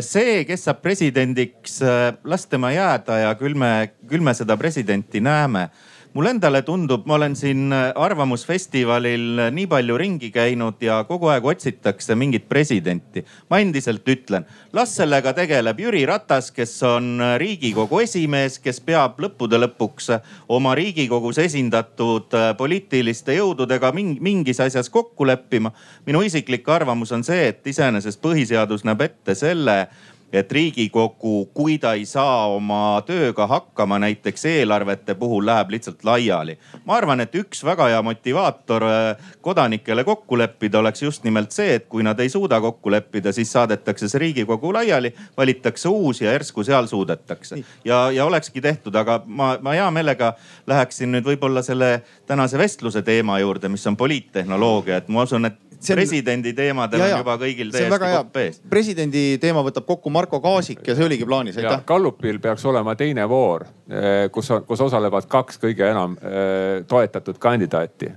see, kes saab presidendiks, las tema jääda ja küll me, küll me seda presidenti näeme mulle endale tundub, ma olen siin Arvamusfestivalil nii palju ringi käinud ja kogu aeg otsitakse mingit presidenti. ma endiselt ütlen, las sellega tegeleb Jüri Ratas, kes on riigikogu esimees, kes peab lõppude lõpuks oma riigikogus esindatud poliitiliste jõududega mingis asjas kokku leppima. minu isiklik arvamus on see, et iseenesest põhiseadus näeb ette selle et riigikogu, kui ta ei saa oma tööga hakkama, näiteks eelarvete puhul läheb lihtsalt laiali. ma arvan, et üks väga hea motivaator äh, kodanikele kokku leppida oleks just nimelt see, et kui nad ei suuda kokku leppida, siis saadetakse see riigikogu laiali, valitakse uus ja järsku seal suudetakse. ja, ja olekski tehtud, aga ma, ma hea meelega läheksin nüüd võib-olla selle tänase vestluse teema juurde, mis on poliittehnoloogia, et ma usun, et on... presidendi teemadel ja, on juba kõigil täiesti kopp ees.
presidendi teema võtab kokku Marko Kaasik ja see oligi plaanis, aitäh.
Gallupil peaks olema teine voor, eh, kus, kus osalevad kaks kõige enam eh, toetatud kandidaati.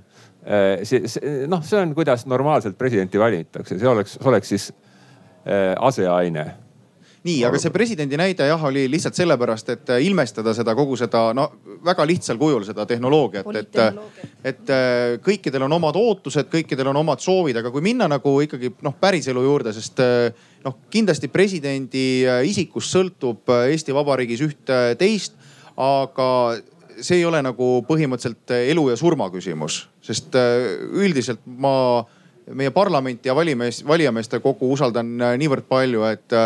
Eh, noh, see on, kuidas normaalselt presidenti valitakse, see oleks, oleks siis aseaine
nii, aga see presidendi näide jah, oli lihtsalt sellepärast, et äh, ilmestada seda kogu seda no väga lihtsal kujul seda tehnoloogiat, et, et äh, kõikidel on omad ootused, kõikidel on omad soovid, aga kui minna nagu ikkagi noh, päriselu juurde, sest äh, noh, kindlasti presidendi isikust sõltub Eesti Vabariigis üht-teist, aga see ei ole nagu põhimõtteliselt elu ja surma küsimus, sest üldiselt ma meie parlamenti ja valimees, valijameeste kogu usaldan niivõrd palju, et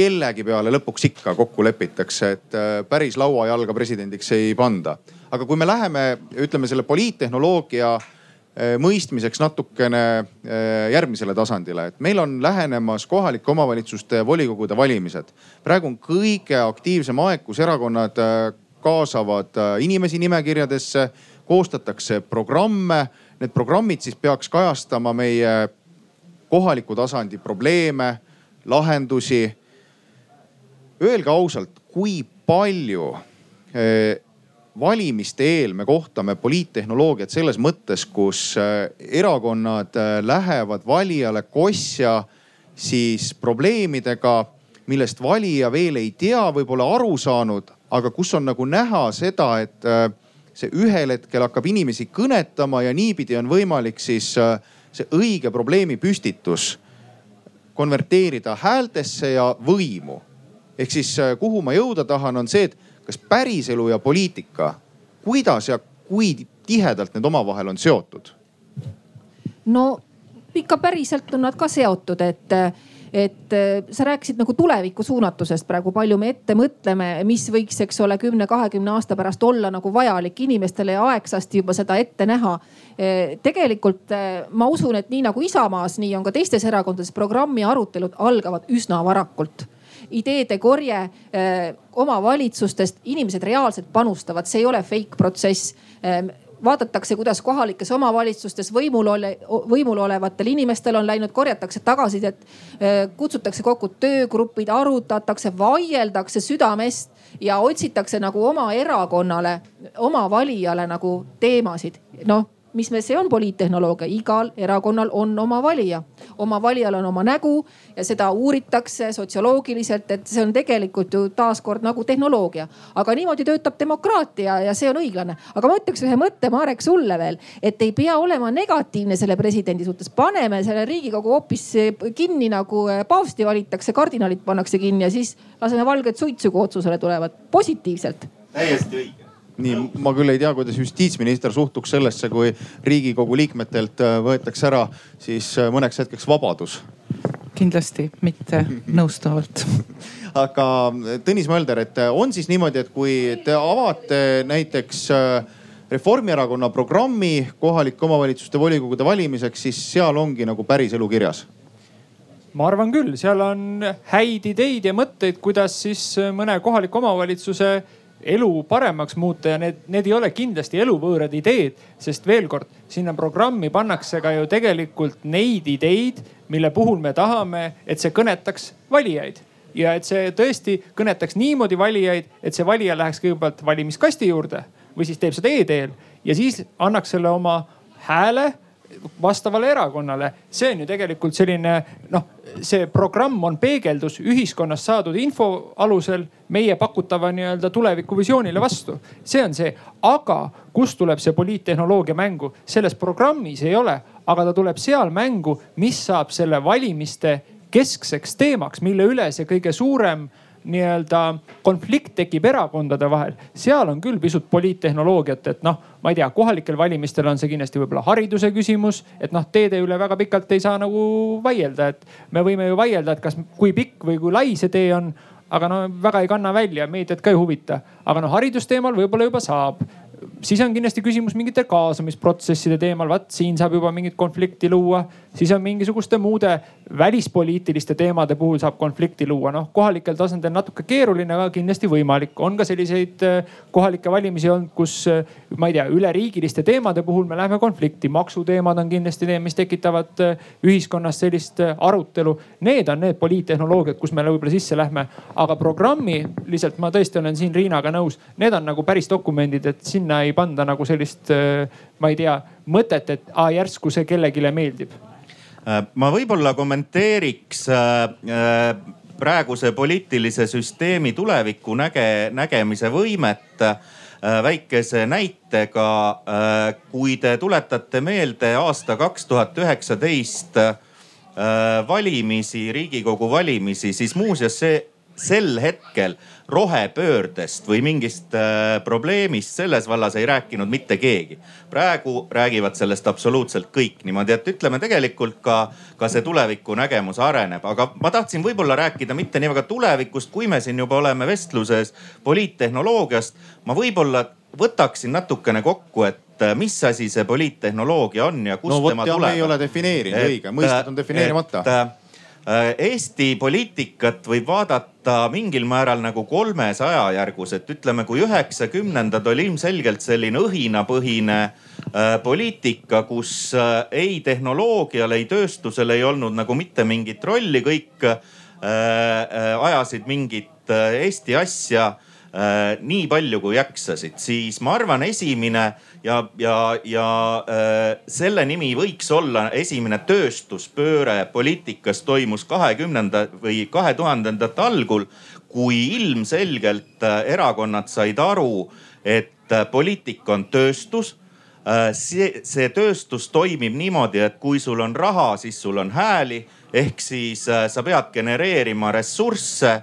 kellegi peale lõpuks ikka kokku lepitakse, et äh, päris lauajalga presidendiks ei panda. aga kui me läheme, ütleme selle poliittehnoloogia äh, mõistmiseks natukene äh, järgmisele tasandile, et meil on lähenemas kohalike omavalitsuste volikogude valimised. praegu on kõige aktiivsem aeg, kus erakonnad kaasavad inimesi nimekirjadesse, koostatakse programme. Need programmid siis peaks kajastama meie kohaliku tasandi probleeme, lahendusi Öelge ausalt, kui palju eh, valimiste eel me kohtame poliittehnoloogiat selles mõttes, kus eh, erakonnad eh, lähevad valijale kosja siis probleemidega, millest valija veel ei tea, võib-olla aru saanud, aga kus on nagu näha seda, et see ühel hetkel hakkab inimesi kõnetama ja niipidi on võimalik siis see õige probleemi püstitus konverteerida häältesse ja võimu ehk siis äh, kuhu ma jõuda tahan, on see, et kas päriselu ja poliitika, kuidas ja kui tihedalt need omavahel on seotud?
no ikka päriselt on nad ka seotud, et et äh, sa rääkisid nagu tuleviku suunatusest praegu, palju me ette mõtleme, mis võiks, eks ole, kümne-kahekümne aasta pärast olla nagu vajalik inimestele ja aegsasti juba seda ette näha. Äh, tegelikult ma usun, et nii nagu Isamaas, nii on ka teistes erakondades programmi arutelud algavad üsna varakult ideede korje omavalitsustest, inimesed reaalselt panustavad, see ei ole fake protsess vaadatakse, kuidas kohalikes omavalitsustes võimul ole, võimul olevatel inimestel on läinud, korjatakse tagasisidet, kutsutakse kokku töögrupid, arutatakse, vaieldakse südamest ja otsitakse nagu oma erakonnale, oma valijale nagu teemasid. noh mis me, see on poliittehnoloogia, igal erakonnal on oma valija, oma valijal on oma nägu ja seda uuritakse sotsioloogiliselt, et see on tegelikult ju taaskord nagu tehnoloogia. aga niimoodi töötab demokraatia ja see on õiglane. aga ma ütleks ühe mõtte, Marek, sulle veel, et ei pea olema negatiivne selle presidendi suhtes, paneme selle riigikogu hoopis kinni nagu paavsti valitakse, kardinalid pannakse kinni ja siis laseme valget suitsu, kui otsusele tulevad, positiivselt.
täiesti õige
nii, ma küll ei tea, kuidas justiitsminister suhtuks sellesse, kui riigikogu liikmetelt äh, võetakse ära siis äh, mõneks hetkeks vabadus.
kindlasti mitte nõustavalt.
Aga äh, Tõnis Mölder, et on siis niimoodi, et kui te avate näiteks Reformierakonna programmi kohalike omavalitsuste volikogude valimiseks, siis seal ongi nagu päris elu kirjas?
Ma arvan küll, seal on häid ideid ja mõtteid, kuidas siis mõne kohaliku omavalitsuse elu paremaks muuta ja need, need ei ole kindlasti eluvõõrad ideed, sest veel kord, sinna programmi pannakse ka ju tegelikult neid ideid, mille puhul me tahame, et see kõnetaks valijaid. Ja et see tõesti kõnetaks niimoodi valijaid, et see valija läheks kõigepealt valimiskasti juurde või siis teeb seda e-teel ja siis annaks selle oma hääle vastavale erakonnale. see on ju tegelikult selline noh, see programm on peegeldus ühiskonnast saadud info alusel meie pakutava nii-öelda tulevikuvisioonile vastu. see on see, aga kust tuleb see poliittehnoloogia mängu, selles programmis ei ole, aga ta tuleb seal mängu, mis saab selle valimiste keskseks teemaks, mille üle see kõige suurem nii-öelda konflikt tekib erakondade vahel, seal on küll pisut poliittehnoloogiat, et noh, ma ei tea, kohalikel valimistel on see kindlasti võib-olla hariduse küsimus, et noh, teede üle väga pikalt ei saa nagu vaielda, et me võime ju vaielda, et kas, kui pikk või kui lai see tee on aga no väga ei kanna välja, meediat ka ei huvita. aga noh, haridusteemal võib-olla juba saab siis on kindlasti küsimus mingite kaasamisprotsesside teemal, vaat siin saab juba mingit konflikti luua. siis on mingisuguste muude välispoliitiliste teemade puhul saab konflikti luua, noh kohalikel tasandil natuke keeruline, aga kindlasti võimalik. on ka selliseid äh, kohalikke valimisi olnud, kus äh, ma ei tea, üleriigiliste teemade puhul me läheme konflikti. maksuteemad on kindlasti need, mis tekitavad äh, ühiskonnas sellist arutelu. Need on need poliittehnoloogiad, kus me võib-olla sisse lähme, aga programmi lihtsalt ma tõesti olen siin Riinaga nõus, need on nagu päris dokumendid, et sinna sinna ei panda nagu sellist, äh, ma ei tea, mõtet, et aa, järsku see kellelegi meeldib?
Äh, ma võib-olla kommenteeriks äh, praeguse poliitilise süsteemi tuleviku näge, nägemise võimet väikese näitega. kui te tuletate meelde aasta kaks tuhat üheksateist valimisi, riigikogu valimisi, siis muuseas see sel hetkel rohepöördest või mingist äh, probleemist selles vallas ei rääkinud mitte keegi. praegu räägivad sellest absoluutselt kõik niimoodi, et ütleme tegelikult ka, ka see tulevikunägemus areneb, aga ma tahtsin võib-olla rääkida mitte nii väga tulevikust, kui me siin juba oleme vestluses poliittehnoloogiast. ma võib-olla võtaksin natukene kokku, et äh, mis asi see poliittehnoloogia on ja kust
no,
tema tuleb.
ei ole defineerinud, õige, mõisted on defineerimata.
Äh, Eesti poliitikat võib vaadata mingil määral nagu kolmes ajajärgus, et ütleme, kui üheksakümnendad oli ilmselgelt selline õhinapõhine äh, poliitika, kus äh, ei tehnoloogial, ei tööstusel ei olnud nagu mitte mingit rolli, kõik ajasid mingit Eesti asja nii palju kui jaksasid, siis ma arvan, esimene ja, ja, ja äh, selle nimi võiks olla esimene tööstuspööre poliitikas toimus kahekümnenda või kahe tuhandendate algul, kui ilmselgelt äh, erakonnad said aru, et äh, poliitika on tööstus. See, see tööstus toimib niimoodi, et kui sul on raha, siis sul on hääli ehk siis sa pead genereerima ressursse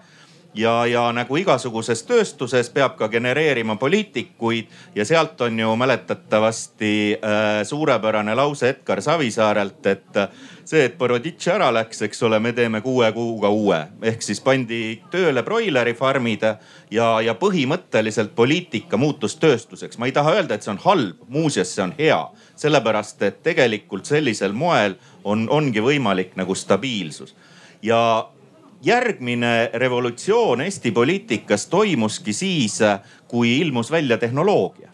ja, ja nagu igasuguses tööstuses peab ka genereerima poliitikuid ja sealt on ju mäletatavasti äh, suurepärane lause Edgar Savisaarelt, et äh, see, et Boroditš ära läks, eks ole, me teeme kuue kuuga uue. ehk siis pandi tööle broileri farmid ja, ja põhimõtteliselt poliitika muutus tööstuseks. ma ei taha öelda, et see on halb, muuseas, see on hea, sellepärast et tegelikult sellisel moel on, ongi võimalik nagu stabiilsus ja järgmine revolutsioon Eesti poliitikas toimuski siis, kui ilmus välja tehnoloogia.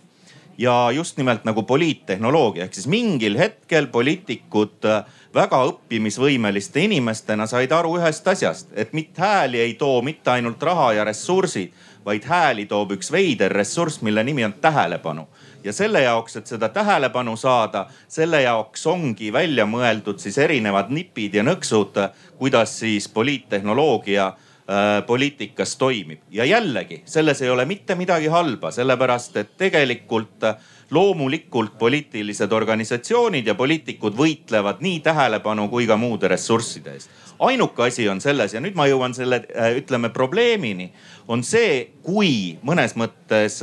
Ja just nimelt nagu poliittehnoloogia ehk siis mingil hetkel poliitikud väga õppimisvõimeliste inimestena said aru ühest asjast, et mitte hääli ei too mitte ainult raha ja ressursid, vaid hääli toob üks veider ressurss, mille nimi on tähelepanu ja selle jaoks, et seda tähelepanu saada, selle jaoks ongi välja mõeldud siis erinevad nipid ja nõksud, kuidas siis poliittehnoloogia äh, poliitikas toimib. ja jällegi, selles ei ole mitte midagi halba, sellepärast et tegelikult äh, loomulikult poliitilised organisatsioonid ja poliitikud võitlevad nii tähelepanu kui ka muude ressursside eest. ainuke asi on selles ja nüüd ma jõuan selle, äh, ütleme probleemini, on see, kui mõnes mõttes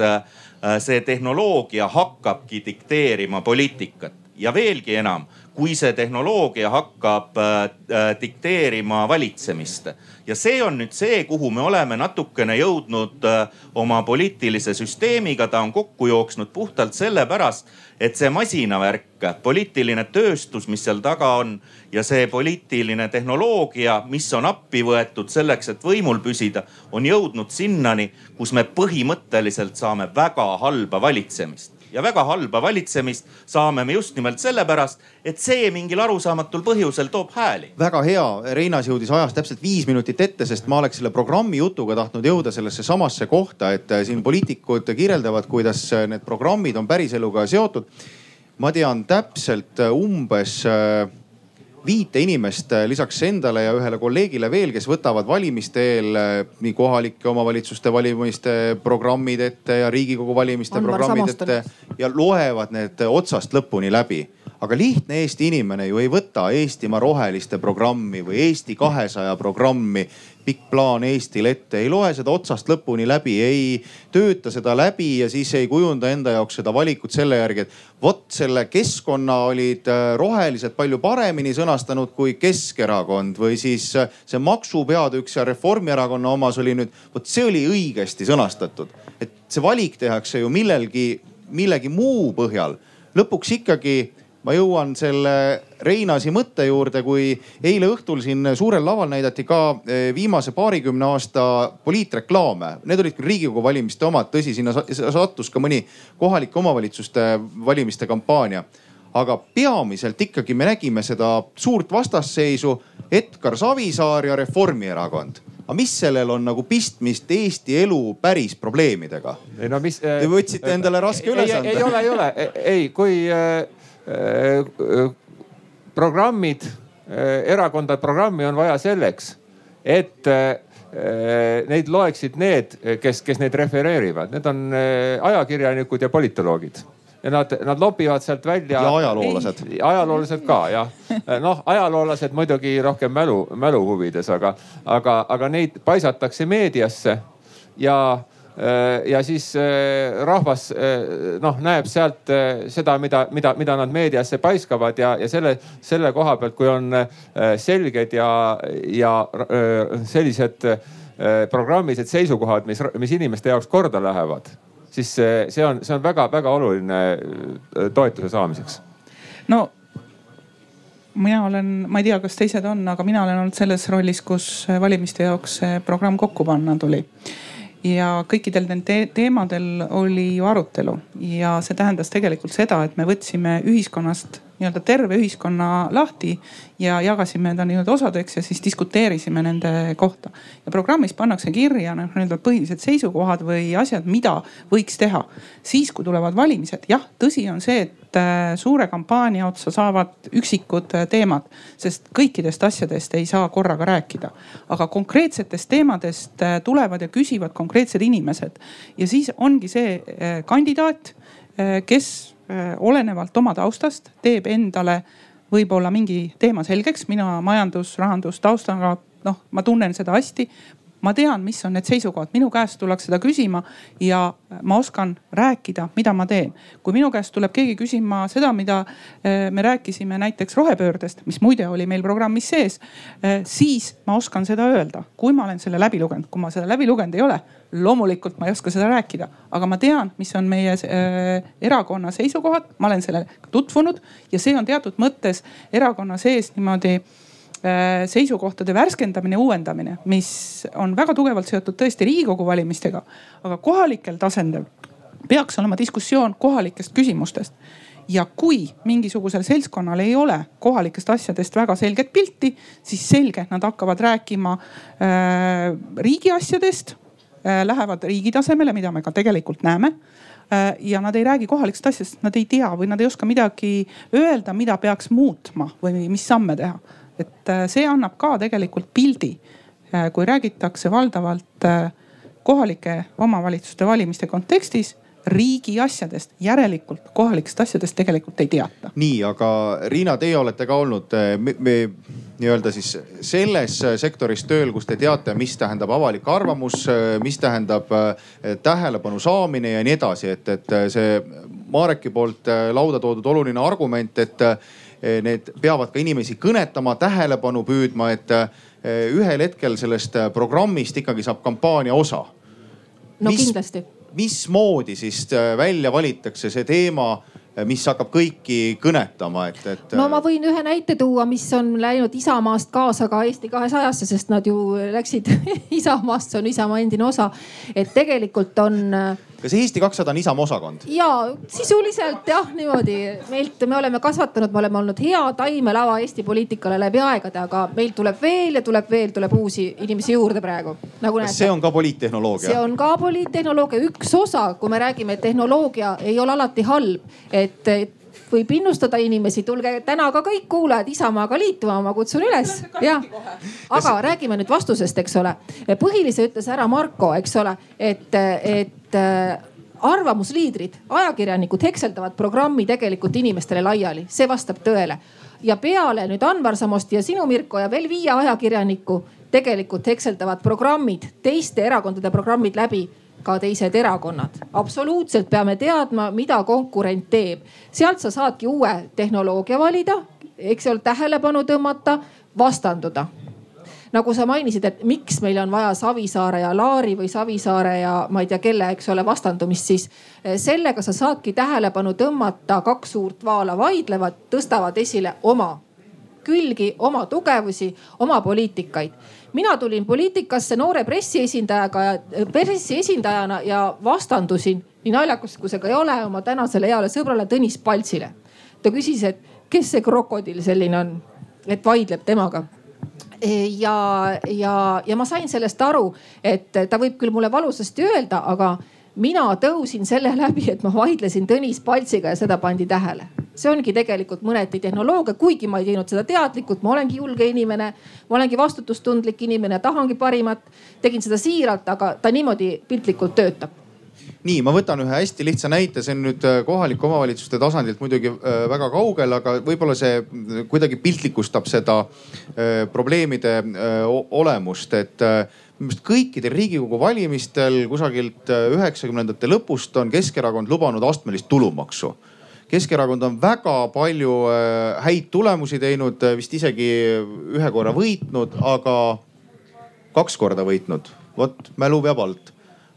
see tehnoloogia hakkabki dikteerima poliitikat. Ja veelgi enam, kui see tehnoloogia hakkab äh, äh, dikteerima valitsemist. ja see on nüüd see, kuhu me oleme natukene jõudnud äh, oma poliitilise süsteemiga, ta on kokku jooksnud puhtalt sellepärast, et see masinavärk, poliitiline tööstus, mis seal taga on ja see poliitiline tehnoloogia, mis on appi võetud selleks, et võimul püsida, on jõudnud sinnani, kus me põhimõtteliselt saame väga halba valitsemist ja väga halba valitsemist saame me just nimelt sellepärast, et see mingil arusaamatul põhjusel toob hääli.
väga hea, Reinas jõudis ajas täpselt viis minutit ette, sest ma oleks selle programmi jutuga tahtnud jõuda sellesse samasse kohta, et äh, siin poliitikud kirjeldavad, kuidas äh, need programmid on päriseluga seotud. ma tean täpselt äh, umbes viite inimest äh, lisaks endale ja ühele kolleegile veel, kes võtavad valimiste eel äh, nii kohalike omavalitsuste valimiste programmid ette ja riigikogu valimiste
On
programmid ette ja loevad need otsast lõpuni läbi. Aga lihtne Eesti inimene ju ei võta Eestimaa Roheliste programmi või Eesti kahesaja programmi pikk plaan Eestil ette, ei loe seda otsast lõpuni läbi, ei tööta seda läbi ja siis ei kujunda enda jaoks seda valikut selle järgi, et vot selle keskkonna olid äh, rohelised palju paremini sõnastanud kui Keskerakond või siis äh, see maksupeatükk seal Reformierakonna omas oli nüüd, vot see oli õigesti sõnastatud. et see valik tehakse ju millelgi, millegi muu põhjal. lõpuks ikkagi ma jõuan selle Reinasi mõtte juurde, kui eile õhtul siin suurel laval näidati ka eh, viimase paarikümne aasta poliitreklaame. Need olid küll riigikogu valimiste omad, tõsi, sinna sattus ka mõni kohalike omavalitsuste valimiste kampaania. aga peamiselt ikkagi me nägime seda suurt vastasseisu Edgar Savisaar ja Reformierakond aga mis sellel on nagu pistmist Eesti elu päris probleemidega?
ei no mis.
Te võtsite endale raske ülesande.
ei ole, ei ole, ei, kui äh, Äh, programmid, äh, erakondade programmi on vaja selleks, et äh, neid loeksid need, kes, kes neid refereerivad, need on ajakirjanikud ja politoloogid ja nad, nad lobivad sealt välja.
ja ajaloolased.
ajaloolased ka jah. noh, ajaloolased muidugi rohkem mälu, mälu huvides, aga, aga, aga neid paisatakse meediasse ja Äh, ja siis äh, rahvas äh, noh, näeb sealt seda, mida, mida, mida nad meediasse paiskavad ja, ja selle, selle koha pealt, kui on selged ja, ja sellised programmilised seisukohad, mis, mis inimeste jaoks korda lähevad, siis see on, see on väga-väga oluline toetuse saamiseks.
no mina olen, ma ei tea, kas teised on, aga mina olen olnud selles rollis, kus valimiste jaoks see programm kokku panna tuli ja kõikidel nendel teemadel oli ju arutelu. Ja see tähendas tegelikult seda, et me võtsime ühiskonnast nii-öelda terve ühiskonna lahti ja jagasime ta nii-öelda osadeks ja siis diskuteerisime nende kohta. ja programmis pannakse kirja noh nii-öelda põhilised seisukohad või asjad, mida võiks teha. siis, kui tulevad valimised, jah, tõsi on see, et äh, suure kampaania otsa saavad üksikud äh, teemad, sest kõikidest asjadest ei saa korraga rääkida. aga konkreetsetest teemadest äh, tulevad ja küsivad konkreetsed inimesed ja siis ongi see kandidaat, kes olenevalt oma taustast teeb endale võib-olla mingi teema selgeks. mina majandus, rahandus taustaga, noh, ma tunnen seda hästi ma tean, mis on need seisukohad, minu käest tullakse seda küsima ja ma oskan rääkida, mida ma teen. kui minu käest tuleb keegi küsima seda, mida eh, me rääkisime näiteks rohepöördest, mis muide oli meil programmis sees, eh, siis ma oskan seda öelda, kui ma olen selle läbi lugenud, kui ma seda läbi lugenud ei ole loomulikult ma ei oska seda rääkida, aga ma tean, mis on meie äh, erakonna seisukohad, ma olen sellega tutvunud ja see on teatud mõttes erakonna sees niimoodi seisukohtade värskendamine, uuendamine, mis on väga tugevalt seotud tõesti riigikogu valimistega. aga kohalikel tasandil peaks olema diskussioon kohalikest küsimustest ja kui mingisugusel seltskonnal ei ole kohalikest asjadest väga selget pilti, siis selge, nad hakkavad rääkima äh, riigi asjadest Äh, lähevad riigi tasemele, mida me ka tegelikult näeme äh, ja nad ei räägi kohalikest asjadest, nad ei tea või nad ei oska midagi öelda, mida peaks muutma või mis samme teha. Et äh, see annab ka tegelikult pildi, kui räägitakse valdavalt kohalike omavalitsuste valimiste kontekstis riigi asjadest, järelikult kohalikest asjadest tegelikult ei teata.
nii, aga Riina, teie olete ka olnud me, me, nii-öelda siis selles sektoris tööl, kus te teate, mis tähendab avalik arvamus, mis tähendab tähelepanu saamine ja nii edasi, et, et see Mareki poolt lauda toodud oluline argument, et need peavad ka inimesi kõnetama, tähelepanu püüdma, et ühel hetkel sellest programmist ikkagi saab kampaania osa.
no mis, kindlasti
mismoodi siis välja valitakse see teema mis hakkab kõiki kõnetama, et, et.
no ma võin ühe näite tuua, mis on läinud Isamaast kaasa ka Eesti kahesajasse, sest nad ju läksid Isamaast, see on Isamaa endine osa. et tegelikult on
kas Eesti kakssada on Isamaa osakond?
ja sisuliselt jah, niimoodi meilt, me oleme kasvatanud, me oleme olnud hea taimelava Eesti poliitikale läbi aegade, aga meil tuleb veel ja tuleb veel, tuleb uusi inimesi juurde praegu
nagu. kas see on ka poliittehnoloogia?
see on ka poliittehnoloogia üks osa, kui me räägime, et tehnoloogia ei ole alati halb, et võib innustada inimesi, tulge täna ka kõik kuulajad Isamaaga liituma, ma kutsun üles. jah, aga räägime nüüd vastusest, eks ole. põhilise ütles ära Marko, eks ole, et, et äh, arvamusliidrid, ajakirjanikud hekseldavad programmi tegelikult inimestele laiali, see vastab tõele. ja peale nüüd Anvar Samost ja sinu Mirko ja veel viie ajakirjanikku tegelikult hekseldavad programmid, teiste erakondade programmid läbi ka teised erakonnad. absoluutselt peame teadma, mida konkurent teeb. sealt sa saadki uue tehnoloogia valida, eks ole, tähelepanu tõmmata, vastanduda nagu sa mainisid, et miks meil on vaja Savisaare ja Laari või Savisaare ja ma ei tea, kelle, eks ole, vastandumist, siis eh, sellega sa saadki tähelepanu tõmmata, kaks suurt vaala vaidlevad, tõstavad esile oma külgi, oma tugevusi, oma poliitikaid. Mina tulin poliitikasse noore pressiesindajaga ja eh, pressiesindajana ja vastandusin, nii naljakas kui see ka ei ole, oma tänasele heale sõbrale Tõnis Paltsile. ta küsis, et kes see krokodill selline on, et vaidleb temaga ja, ja, ja ma sain sellest aru, et ta võib küll mulle valusasti öelda, aga mina tõusin selle läbi, et ma vaidlesin Tõnis Paltsiga ja seda pandi tähele. See ongi tegelikult mõneti tehnoloogia, kuigi ma ei teinud seda teadlikult, ma olengi julge inimene, ma olengi vastutustundlik inimene, tahangi parimat. tegin seda siiralt, aga ta niimoodi piltlikult töötab
nii, ma võtan ühe hästi lihtsa näite, see on nüüd äh, kohalike omavalitsuste tasandilt muidugi äh, väga kaugel, aga võib-olla see äh, kuidagi piltlikustab seda probleemide olemust, et minu meelest kõikidel riigikogu valimistel kusagilt üheksakümnendate lõpust on Keskerakond lubanud astmelist tulumaksu. Keskerakond on väga palju häid tulemusi teinud, vist isegi ühe korra võitnud, aga kaks korda võitnud. vot mälu peab alt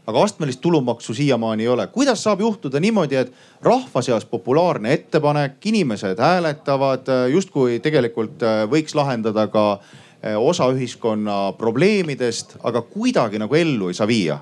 aga astmelist tulumaksu siiamaani ei ole. kuidas saab juhtuda niimoodi, et rahva seas populaarne ettepanek, inimesed hääletavad justkui tegelikult äh, võiks lahendada ka äh, osa ühiskonna probleemidest, aga kuidagi nagu ellu ei saa viia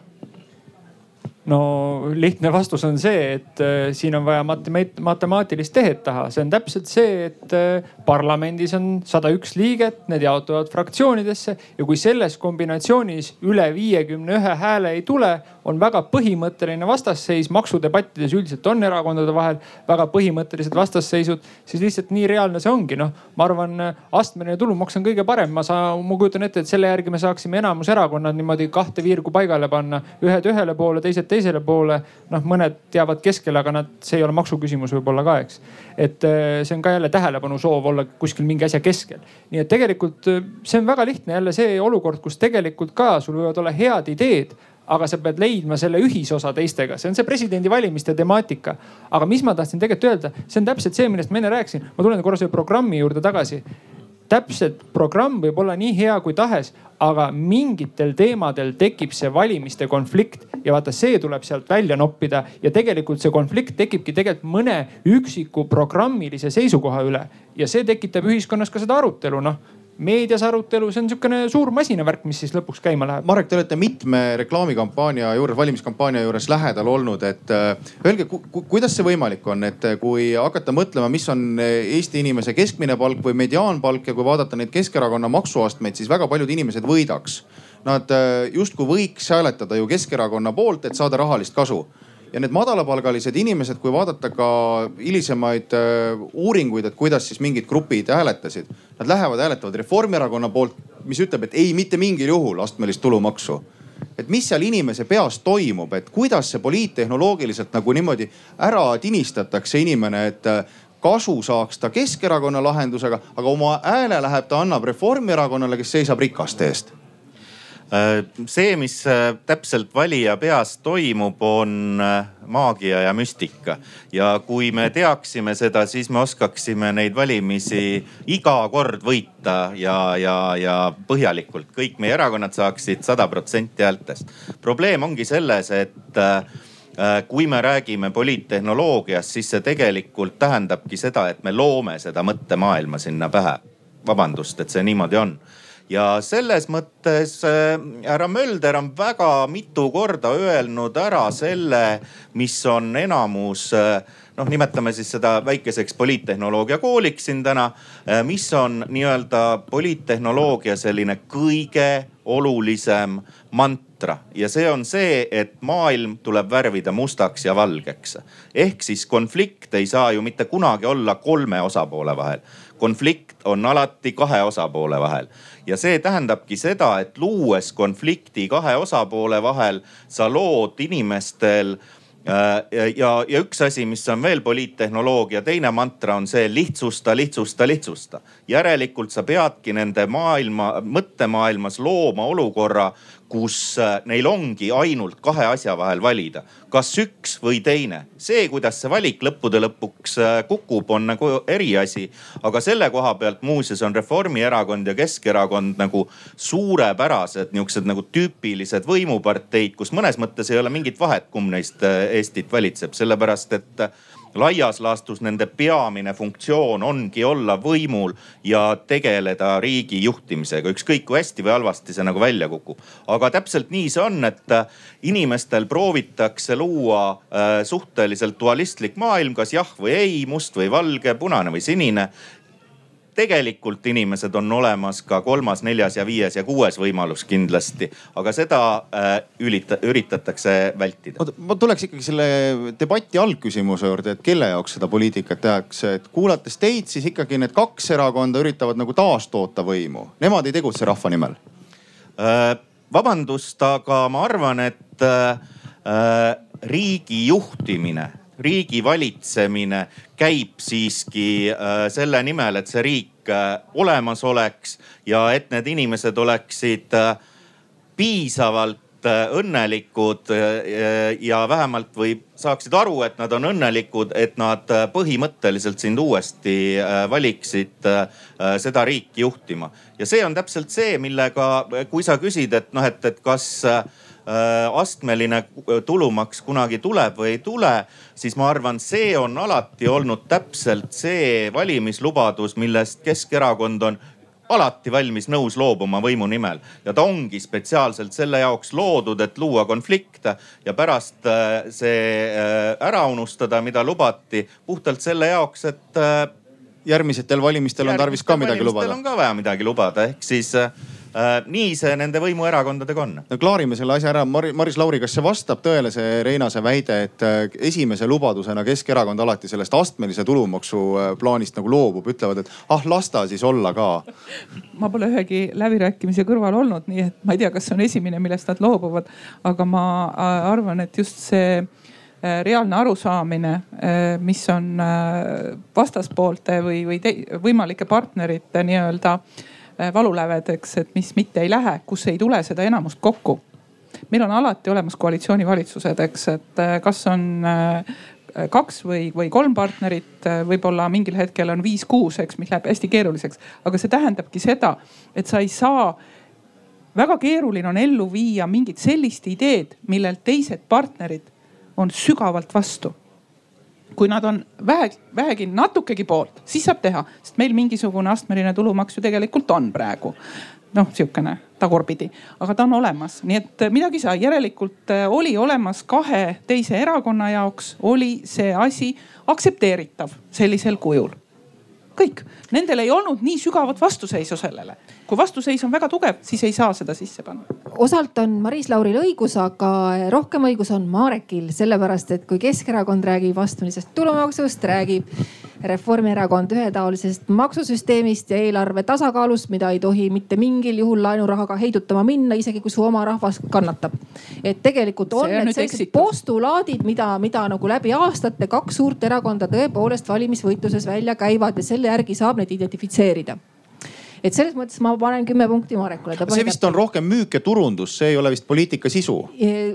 no lihtne vastus on see, et äh, siin on vaja matemaatilist tehet taha, see on täpselt see, et äh, parlamendis on sada üks liiget, need jaotuvad fraktsioonidesse ja kui selles kombinatsioonis üle viiekümne ühe hääle ei tule, on väga põhimõtteline vastasseis. maksudebattides üldiselt on erakondade vahel väga põhimõttelised vastasseisud, siis lihtsalt nii reaalne see ongi. noh, ma arvan, astmeline tulumaks on kõige parem, ma saan, ma kujutan ette, et selle järgi me saaksime enamus erakonnad niimoodi kahte viirgu paigale panna, ühed ühele poole, teised teisele poole. noh, mõned jäävad keskele, aga nad, see ei ole maksuküsimus võib-olla ka, eks. et äh, see on ka jälle tähelepanu soov olla kuskil mingi asja keskel. nii et tegelikult äh, see on väga lihtne jälle see olukord, kus tegelikult ka sul võivad olla head ideed aga sa pead leidma selle ühisosa teistega, see on see presidendivalimiste temaatika. aga mis ma tahtsin tegelikult öelda, see on täpselt see, millest ma enne rääkisin, ma tulen korra selle programmi juurde tagasi. Täpselt programm võib olla nii hea kui tahes, aga mingitel teemadel tekib see valimiste konflikt ja vaata, see tuleb sealt välja noppida. Ja tegelikult see konflikt tekibki tegelikult mõne üksiku programmilise seisukoha üle. Ja see tekitab ühiskonnas ka seda arutelu, noh meedias arutelu, see on niisugune suur masinavärk, mis siis lõpuks käima läheb.
Marek, te olete mitme reklaamikampaania juures, valimiskampaania juures lähedal olnud, et äh, öelge ku, ku, kuidas see võimalik on, et äh, kui hakata mõtlema, mis on äh, Eesti inimese keskmine palk või mediaanpalk ja kui vaadata neid Keskerakonna maksuastmeid, siis väga paljud inimesed võidaks. Nad justkui võiks hääletada ju Keskerakonna poolt, et saada rahalist kasu ja need madalapalgalised inimesed, kui vaadata ka hilisemaid äh, uuringuid, et kuidas siis mingid grupid hääletasid. Nad lähevad, hääletavad Reformierakonna poolt, mis ütleb, et ei, mitte mingil juhul astmelist tulumaksu et mis seal inimese peas toimub, et kuidas see poliittehnoloogiliselt nagu niimoodi ära tinistatakse inimene, et äh, kasu saaks ta Keskerakonna lahendusega, aga oma hääle läheb, ta annab Reformierakonnale, kes seisab rikaste eest
see, mis äh, täpselt valija peas toimub, on äh, maagia ja müstika. ja kui me teaksime seda, siis me oskaksime neid valimisi iga kord võita ja, ja, ja põhjalikult. kõik meie erakonnad saaksid sada protsenti häältest. probleem ongi selles, et kui me räägime poliittehnoloogiast, siis see tegelikult tähendabki seda, et me loome seda mõttemaailma sinna pähe. vabandust, et see niimoodi on ja selles mõttes äh, härra Mölder on väga mitu korda öelnud ära selle, mis on enamus äh, noh, nimetame siis seda väikeseks poliittehnoloogia kooliks siin täna, äh, mis on nii-öelda poliittehnoloogia selline kõige olulisem mantra. Ja see on see, et maailm tuleb värvida mustaks ja valgeks. ehk siis konflikt ei saa ju mitte kunagi olla kolme osapoole vahel. Konflikt on alati kahe osapoole vahel ja see tähendabki seda, et luues konflikti kahe osapoole vahel, sa lood inimestel äh, ja, ja üks asi, mis on veel poliittehnoloogia teine mantra on see lihtsusta, lihtsusta, lihtsusta. järelikult sa peadki nende maailma, mõttemaailmas looma olukorra, kus äh, neil ongi ainult kahe asja vahel valida, kas üks või teine. see, kuidas see valik lõppude lõpuks äh, kukub, on nagu eriasi. aga selle koha pealt muuseas on Reformierakond ja Keskerakond nagu suurepärased nihukesed nagu tüüpilised võimuparteid, kus mõnes mõttes ei ole mingit vahet, kumb neist äh, Eestit valitseb, sellepärast et laias laastus nende peamine funktsioon ongi olla võimul ja tegeleda riigi juhtimisega, ükskõik kui hästi või halvasti see nagu välja kukub. aga täpselt nii see on, et äh, inimestel proovitakse luua äh, suhteliselt dualistlik maailm, kas jah või ei, must või valge, punane või sinine tegelikult inimesed on olemas ka kolmas, neljas ja viies ja kuues võimalus kindlasti, aga seda äh, ülita, üritatakse vältida.
ma tuleks ikkagi selle debati algküsimuse juurde, et kelle jaoks seda poliitikat tehakse, et kuulates teid, siis ikkagi need kaks erakonda üritavad nagu taastoota võimu, nemad ei tegutse rahva nimel
äh,. vabandust, aga ma arvan, et äh, äh riigi juhtimine riigi valitsemine käib siiski äh, selle nimel, et see riik äh, olemas oleks ja et need inimesed oleksid äh, piisavalt õnnelikud ja vähemalt või saaksid aru, et nad on õnnelikud, et nad põhimõtteliselt sind uuesti valiksid seda riiki juhtima. ja see on täpselt see, millega, kui sa küsid, et noh, et, et kas Äh, astmeline tulumaks kunagi tuleb või ei tule, siis ma arvan, see on alati olnud täpselt see valimislubadus, millest Keskerakond on alati valmis nõus loobuma võimu nimel ja ta ongi spetsiaalselt selle jaoks loodud, et luua konflikte ja pärast äh, see äh, ära unustada, mida lubati puhtalt selle jaoks, et
järgmistel valimistel on tarvis ka midagi lubada.
on ka vaja midagi lubada, ehk siis Äh, nii see nende võimuerakondadega on.
no klaarime selle asja ära. Maris Lauri, kas see vastab tõele, see Reinase väide, et äh, esimese lubadusena Keskerakond alati sellest astmelise tulumaksu äh, plaanist nagu loobub, ütlevad, et ah las ta siis olla ka.
ma pole ühegi läbirääkimise kõrval olnud, nii et ma ei tea, kas see on esimene, millest nad loobuvad, aga ma arvan, et just see reaalne arusaamine, mis on vastaspoolte või, või võimalike partnerite nii-öelda äh, Äh, valulävedeks, et mis mitte ei lähe, kus ei tule seda enamust kokku. meil on alati olemas koalitsioonivalitsused, eks, et äh, kas on äh, kaks või, või kolm partnerit, võib-olla mingil hetkel on viis-kuus, eks, mis läheb hästi keeruliseks. aga see tähendabki seda, et sa ei saa, väga keeruline on ellu viia mingit sellist ideed, millel teised partnerid on sügavalt vastu kui nad on vähe, vähegi natukegi poolt, siis saab teha, sest meil mingisugune astmeline tulumaks ju tegelikult on praegu. noh, sihukene tagurpidi, aga ta on olemas, nii et midagi ei saa, järelikult äh, oli olemas kahe teise erakonna jaoks oli see asi aktsepteeritav sellisel kujul kõik, nendel ei olnud nii sügavat vastuseisu sellele. kui vastuseis on väga tugev, siis ei saa seda sisse panna.
osalt on Maris Lauril õigus, aga rohkem õigus on Marekil, sellepärast et kui Keskerakond räägib astmelisest tulumaksust, räägib Reformierakond ühetaolisest maksusüsteemist ja eelarve tasakaalust, mida ei tohi mitte mingil juhul laenurahaga heidutama minna, isegi kui su oma rahvas kannatab. et tegelikult on need sellised postulaadid, mida, mida nagu läbi aastate kaks suurt erakonda tõepoolest valimisvõitluses välja käivad ja selle järgi saab neid identifitseerida et selles mõttes ma panen kümme punkti Marekule.
see vist on rohkem müük ja turundus, see ei ole vist poliitika sisu.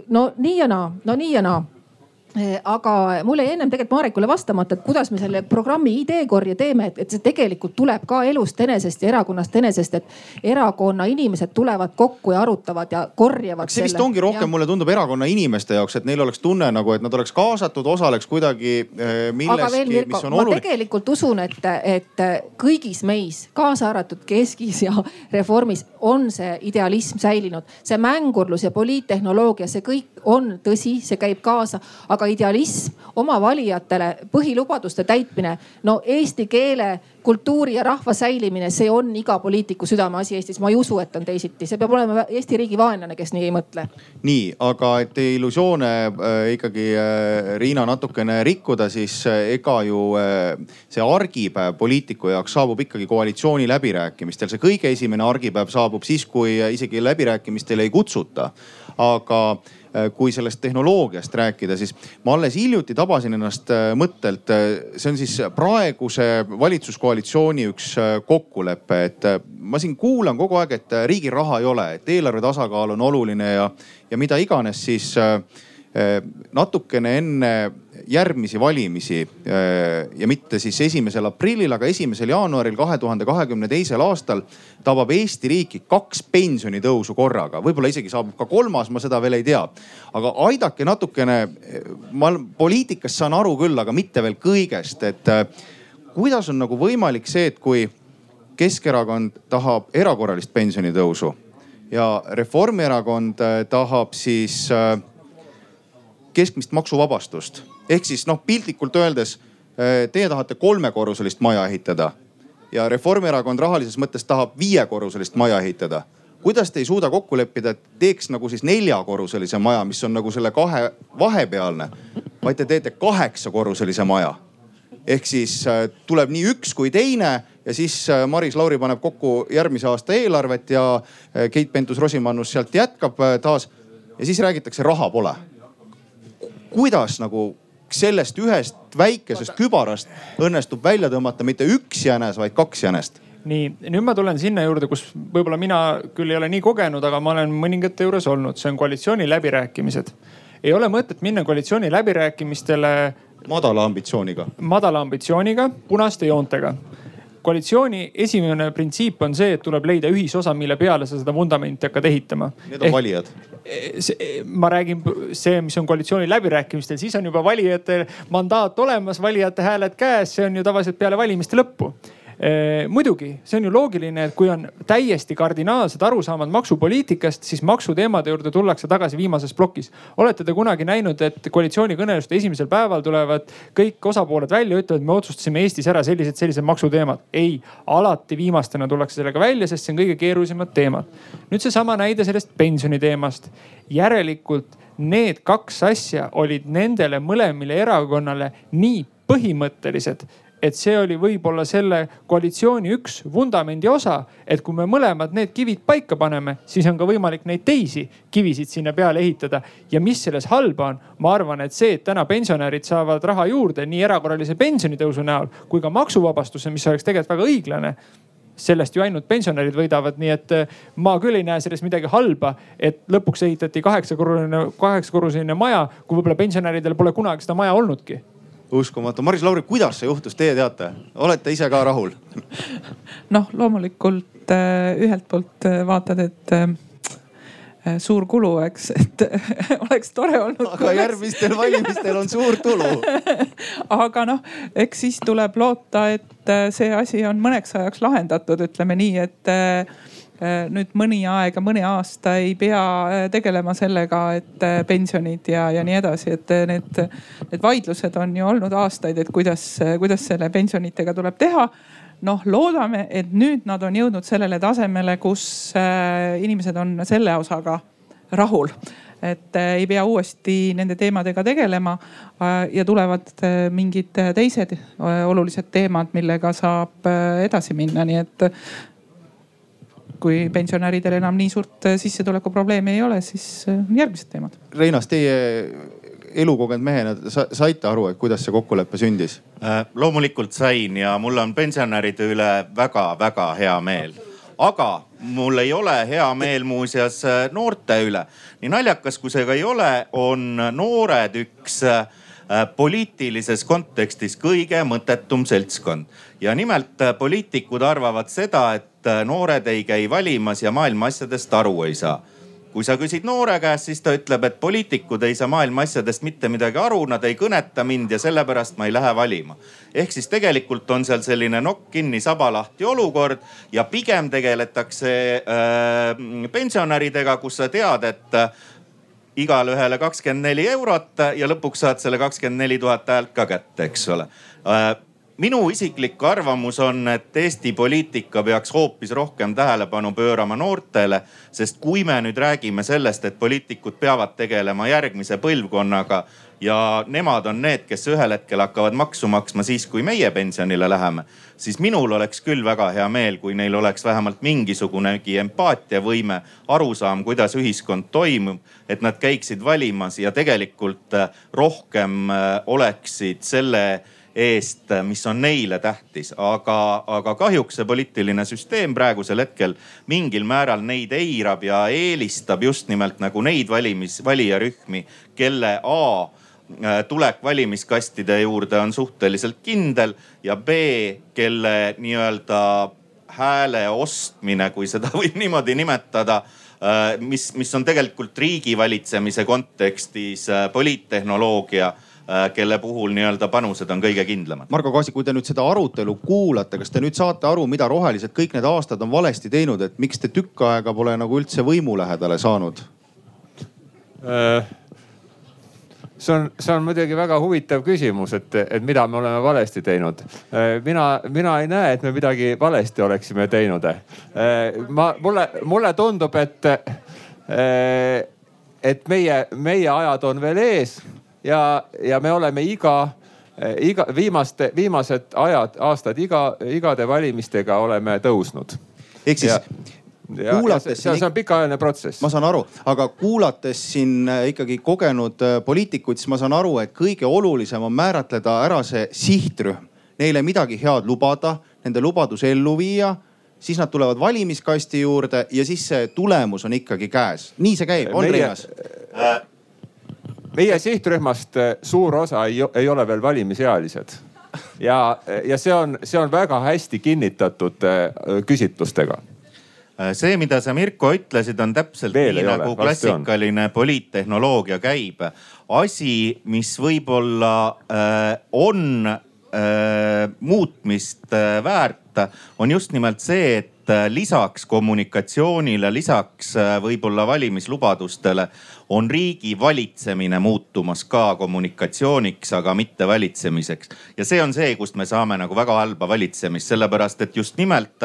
no nii ja naa, no nii ja naa Eh, aga mul jäi ennem tegelikult Marekule vastamata, et kuidas me selle programmi ideekorje teeme, et, et see tegelikult tuleb ka elust enesest ja erakonnast enesest, et erakonna inimesed tulevad kokku ja arutavad ja korjavad.
see vist ongi rohkem, mulle tundub erakonna inimeste jaoks, et neil oleks tunne nagu, et nad oleks kaasatud, osaleks kuidagi eh, milleski, mis on oluline.
ma tegelikult usun, et, et kõigis meis, kaasa arvatud Keskis ja Reformis on see idealism säilinud. see mängurlus ja poliittehnoloogia, see kõik on tõsi, see käib kaasa, aga idealism, oma valijatele põhilubaduste täitmine, no eesti keele, kultuuri ja rahva säilimine, see on iga poliitiku südameasi Eestis. ma ei usu, et on teisiti, see peab olema Eesti riigi vaenlane, kes nii ei mõtle.
nii, aga et illusioone äh, ikkagi äh, Riina natukene rikkuda, siis äh, ega ju äh, see argipäev poliitiku jaoks saabub ikkagi koalitsiooni läbirääkimistel. see kõige esimene argipäev saabub siis, kui isegi läbirääkimistele ei kutsuta. aga Äh, kui sellest tehnoloogiast rääkida, siis ma alles hiljuti tabasin ennast äh, mõttelt, äh, see on siis praeguse valitsuskoalitsiooni üks kokkulepe, et ma siin kuulan kogu aeg, et riigil raha ei ole, et eelarve tasakaal on oluline ja, ja mida iganes, siis natukene enne järgmisi valimisi äh, ja mitte siis esimesel aprillil, aga esimesel jaanuaril kahe tuhande kahekümne teisel aastal tabab Eesti riiki kaks pensionitõusu korraga, võib-olla isegi saabub ka kolmas, ma seda veel ei tea. aga aidake natukene, ma poliitikast saan aru küll, aga mitte veel kõigest, et äh, kuidas on nagu võimalik see, et kui Keskerakond tahab erakorralist pensionitõusu ja Reformierakond äh, tahab siis keskmist maksuvabastust ehk siis noh, piltlikult öeldes eh, teie tahate kolmekorruselist maja ehitada ja Reformierakond rahalises mõttes tahab viiekorruselist maja ehitada. kuidas te ei suuda kokku leppida, et teeks nagu siis neljakorruselise maja, mis on nagu selle kahe vahepealne, vaid te teete kaheksakorruselise maja. ehk siis äh, tuleb nii üks kui teine ja siis äh, Maris Lauri paneb kokku järgmise aasta eelarvet ja Keit Pentus-Rosimannus sealt jätkab taas. ja siis räägitakse, raha pole. kuidas nagu sellest ühest väikesest kübarast õnnestub välja tõmmata mitte üks jänes, vaid kaks jänest
nii, nüüd ma tulen sinna juurde, kus võib-olla mina küll ei ole nii kogenud, aga ma olen mõningate juures olnud, see on koalitsiooni läbirääkimised. ei ole mõtet minna koalitsiooni läbirääkimistele.
madala ambitsiooniga.
madala ambitsiooniga, punaste joontega koalitsiooni esimene printsiip on see, et tuleb leida ühisosa, mille peale sa seda vundamenti hakkad ehitama.
Need on Ehk, valijad.
ma räägin see, mis on koalitsiooni läbirääkimistel, siis on juba valijatel mandaat olemas, valijate hääled käes, see on ju tavaliselt peale valimiste lõppu muidugi, see on ju loogiline, et kui on täiesti kardinaalsed arusaamad maksupoliitikast, siis maksuteemade juurde tullakse tagasi viimases plokis. olete te kunagi näinud, et koalitsioonikõneluste esimesel päeval tulevad kõik osapooled välja, ütlevad, me otsustasime Eestis ära sellised, sellised maksuteemad? ei, alati viimastena tullakse sellega välja, sest see on kõige keerulisemad teemad. nüüd seesama näide sellest pensioniteemast. järelikult need kaks asja olid nendele mõlemile erakonnale nii põhimõttelised, et see oli võib-olla selle koalitsiooni üks vundamendi osa, et kui me mõlemad need kivid paika paneme, siis on ka võimalik neid teisi kivisid sinna peale ehitada. ja mis selles halba on? ma arvan, et see, et täna pensionärid saavad raha juurde nii erakorralise pensionitõusu näol kui ka maksuvabastuse, mis oleks tegelikult väga õiglane sellest ju ainult pensionärid võidavad, nii et äh, ma küll ei näe selles midagi halba, et lõpuks ehitati kaheksakorruseline, kaheksakorruseline maja, kui võib-olla pensionäridel pole kunagi seda maja olnudki
uskumatu. Maris Lauri, kuidas see juhtus, teie teate, olete ise ka rahul?
noh, loomulikult äh, ühelt poolt äh, vaatad, et Äh, suur kulu, eks, et oleks tore olnud.
aga järgmistel valimistel on suur tulu
aga noh, eks siis tuleb loota, et see asi on mõneks ajaks lahendatud, ütleme nii, et nüüd mõni aeg, mõni aasta ei pea tegelema sellega, et pensionid ja, ja nii edasi, et need, need vaidlused on ju olnud aastaid, et kuidas, kuidas selle pensionitega tuleb teha. Noh, loodame, et nüüd nad on jõudnud sellele tasemele, kus äh, inimesed on selle osaga rahul. Et äh, ei pea uuesti nende teemadega tegelema äh, ja tulevad mingid teised olulised teemad, millega saab edasi minna, nii et kui pensionäridel enam nii suurt sissetulekuprobleemi ei ole, siis järgmised teemad.
Reinas, teie elukogenud mehena saite aru, et kuidas see kokkulepe sündis?
Äh, loomulikult sain ja mul on pensionäride üle väga-väga hea meel aga mul ei ole hea meel muuseas äh, noorte üle. nii naljakas kui see ka ei ole, on noored üks äh, poliitilises kontekstis kõige mõttetum seltskond. ja nimelt poliitikud arvavad seda, et noored ei käi valimas ja maailma asjadest aru ei saa kui sa küsid noore käest, siis ta ütleb, et poliitikud ei saa maailma asjadest mitte midagi aru, nad ei kõneta mind ja sellepärast ma ei lähe valima. ehk siis tegelikult on seal selline nokk kinni, saba lahti olukord ja pigem tegeletakse äh, pensionäridega, kus sa tead, et äh, igale ühele kakskümmend neli eurot ja lõpuks saad selle kakskümmend neli tuhat häält ka kätte, eks ole äh, minu isiklik arvamus on, et Eesti poliitika peaks hoopis rohkem tähelepanu pöörama noortele. sest kui me nüüd räägime sellest, et poliitikud peavad tegelema järgmise põlvkonnaga ja nemad on need, kes ühel hetkel hakkavad maksu maksma siis, kui meie pensionile läheme. siis minul oleks küll väga hea meel, kui neil oleks vähemalt mingisugunegi empaatiavõime, arusaam, kuidas ühiskond toimub. et nad käiksid valimas ja tegelikult rohkem äh, oleksid selle eest, mis on neile tähtis, aga, aga kahjuks see poliitiline süsteem praegusel hetkel mingil määral neid eirab ja eelistab just nimelt nagu neid valimis, valijarühmi, kelle A äh, tulek valimiskastide juurde on suhteliselt kindel ja B, kelle nii-öelda hääle ostmine, kui seda võib niimoodi nimetada äh, mis, mis on tegelikult riigivalitsemise kontekstis äh, poliittehnoloogia Äh, kelle puhul nii-öelda panused on kõige kindlamad.
Margo Kaasik, kui te nüüd seda arutelu kuulate, kas te nüüd saate aru, mida rohelised kõik need aastad on valesti teinud, et miks te tükk aega pole nagu üldse võimu lähedale saanud?
Äh, see on, see on muidugi väga huvitav küsimus, et, et mida me oleme valesti teinud. Äh, mina, mina ei näe, et me midagi valesti oleksime teinud. ma, mulle, mulle tundub, et, et meie, meie ajad on veel ees ja, ja me oleme iga, iga viimaste, viimased ajad, aastad iga, igade valimistega oleme tõusnud.
ehk siis ja,
kuulates. see, see on pikaajaline protsess.
ma saan aru, aga kuulates siin äh, ikkagi kogenud äh, poliitikuid, siis ma saan aru, et kõige olulisem on määratleda ära see sihtrühm, neile midagi head lubada, nende lubadus ellu viia siis nad tulevad valimiskasti juurde ja siis see tulemus on ikkagi käes. nii see käib, on Riinas? Äh,
meie sihtrühmast suur osa ei, ei ole veel valimisealised ja, ja see on, see on väga hästi kinnitatud küsitlustega
see, mida sa Mirko ütlesid, on täpselt Veel nii nagu klassikaline poliittehnoloogia käib. asi, mis võib-olla äh, on äh, muutmist äh, väärt, on just nimelt see, et lisaks kommunikatsioonile, lisaks võib-olla valimislubadustele on riigi valitsemine muutumas ka kommunikatsiooniks, aga mitte valitsemiseks. ja see on see, kust me saame nagu väga halba valitsemist, sellepärast et just nimelt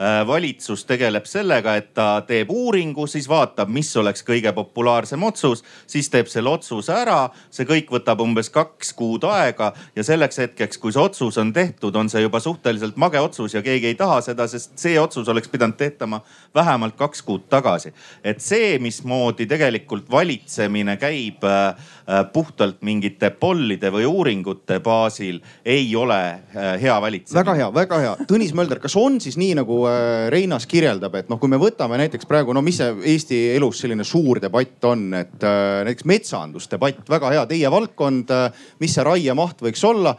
Äh, valitsus tegeleb sellega, et ta teeb uuringu, siis vaatab, mis oleks kõige populaarsem otsus, siis teeb selle otsuse ära. see kõik võtab umbes kaks kuud aega ja selleks hetkeks, kui see otsus on tehtud, on see juba suhteliselt mage otsus ja keegi ei taha seda, sest see otsus oleks pidanud tehtama vähemalt kaks kuud tagasi. et see, mismoodi tegelikult valitsemine käib äh, äh, puhtalt mingite pollide või uuringute baasil, ei ole hea valitsemine.
väga hea, väga hea. Tõnis Mölder, kas on siis nii nagu Äh, Reinas kirjeldab, et noh, kui me võtame näiteks praegu, no mis see Eesti elus selline suur debatt on, et äh, näiteks metsandusdebatt, väga hea, teie valdkond, äh, mis see raiemaht võiks olla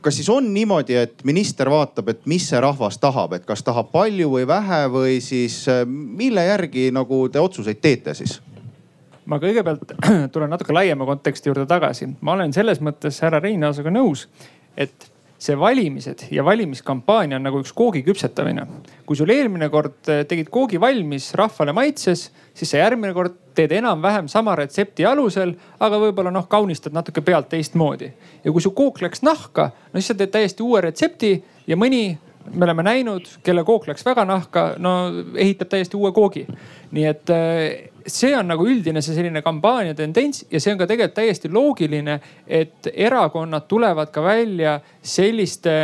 kas siis on niimoodi, et minister vaatab, et mis see rahvas tahab, et kas tahab palju või vähe või siis mille järgi nagu te otsuseid teete siis?
ma kõigepealt tulen natuke laiema konteksti juurde tagasi. ma olen selles mõttes härra Reinaasaga nõus, et see valimised ja valimiskampaania on nagu üks koogi küpsetamine. kui sul eelmine kord eh, tegid koogi valmis, rahvale maitses, siis sa järgmine kord teed enam-vähem sama retsepti alusel, aga võib-olla noh, kaunistad natuke pealt teistmoodi. ja kui su kook läks nahka, no siis sa teed täiesti uue retsepti ja mõni me oleme näinud, kelle kook läks väga nahka, no ehitab täiesti uue koogi. nii et eh, see on nagu üldine see selline kampaania tendents ja see on ka tegelikult täiesti loogiline, et erakonnad tulevad ka välja selliste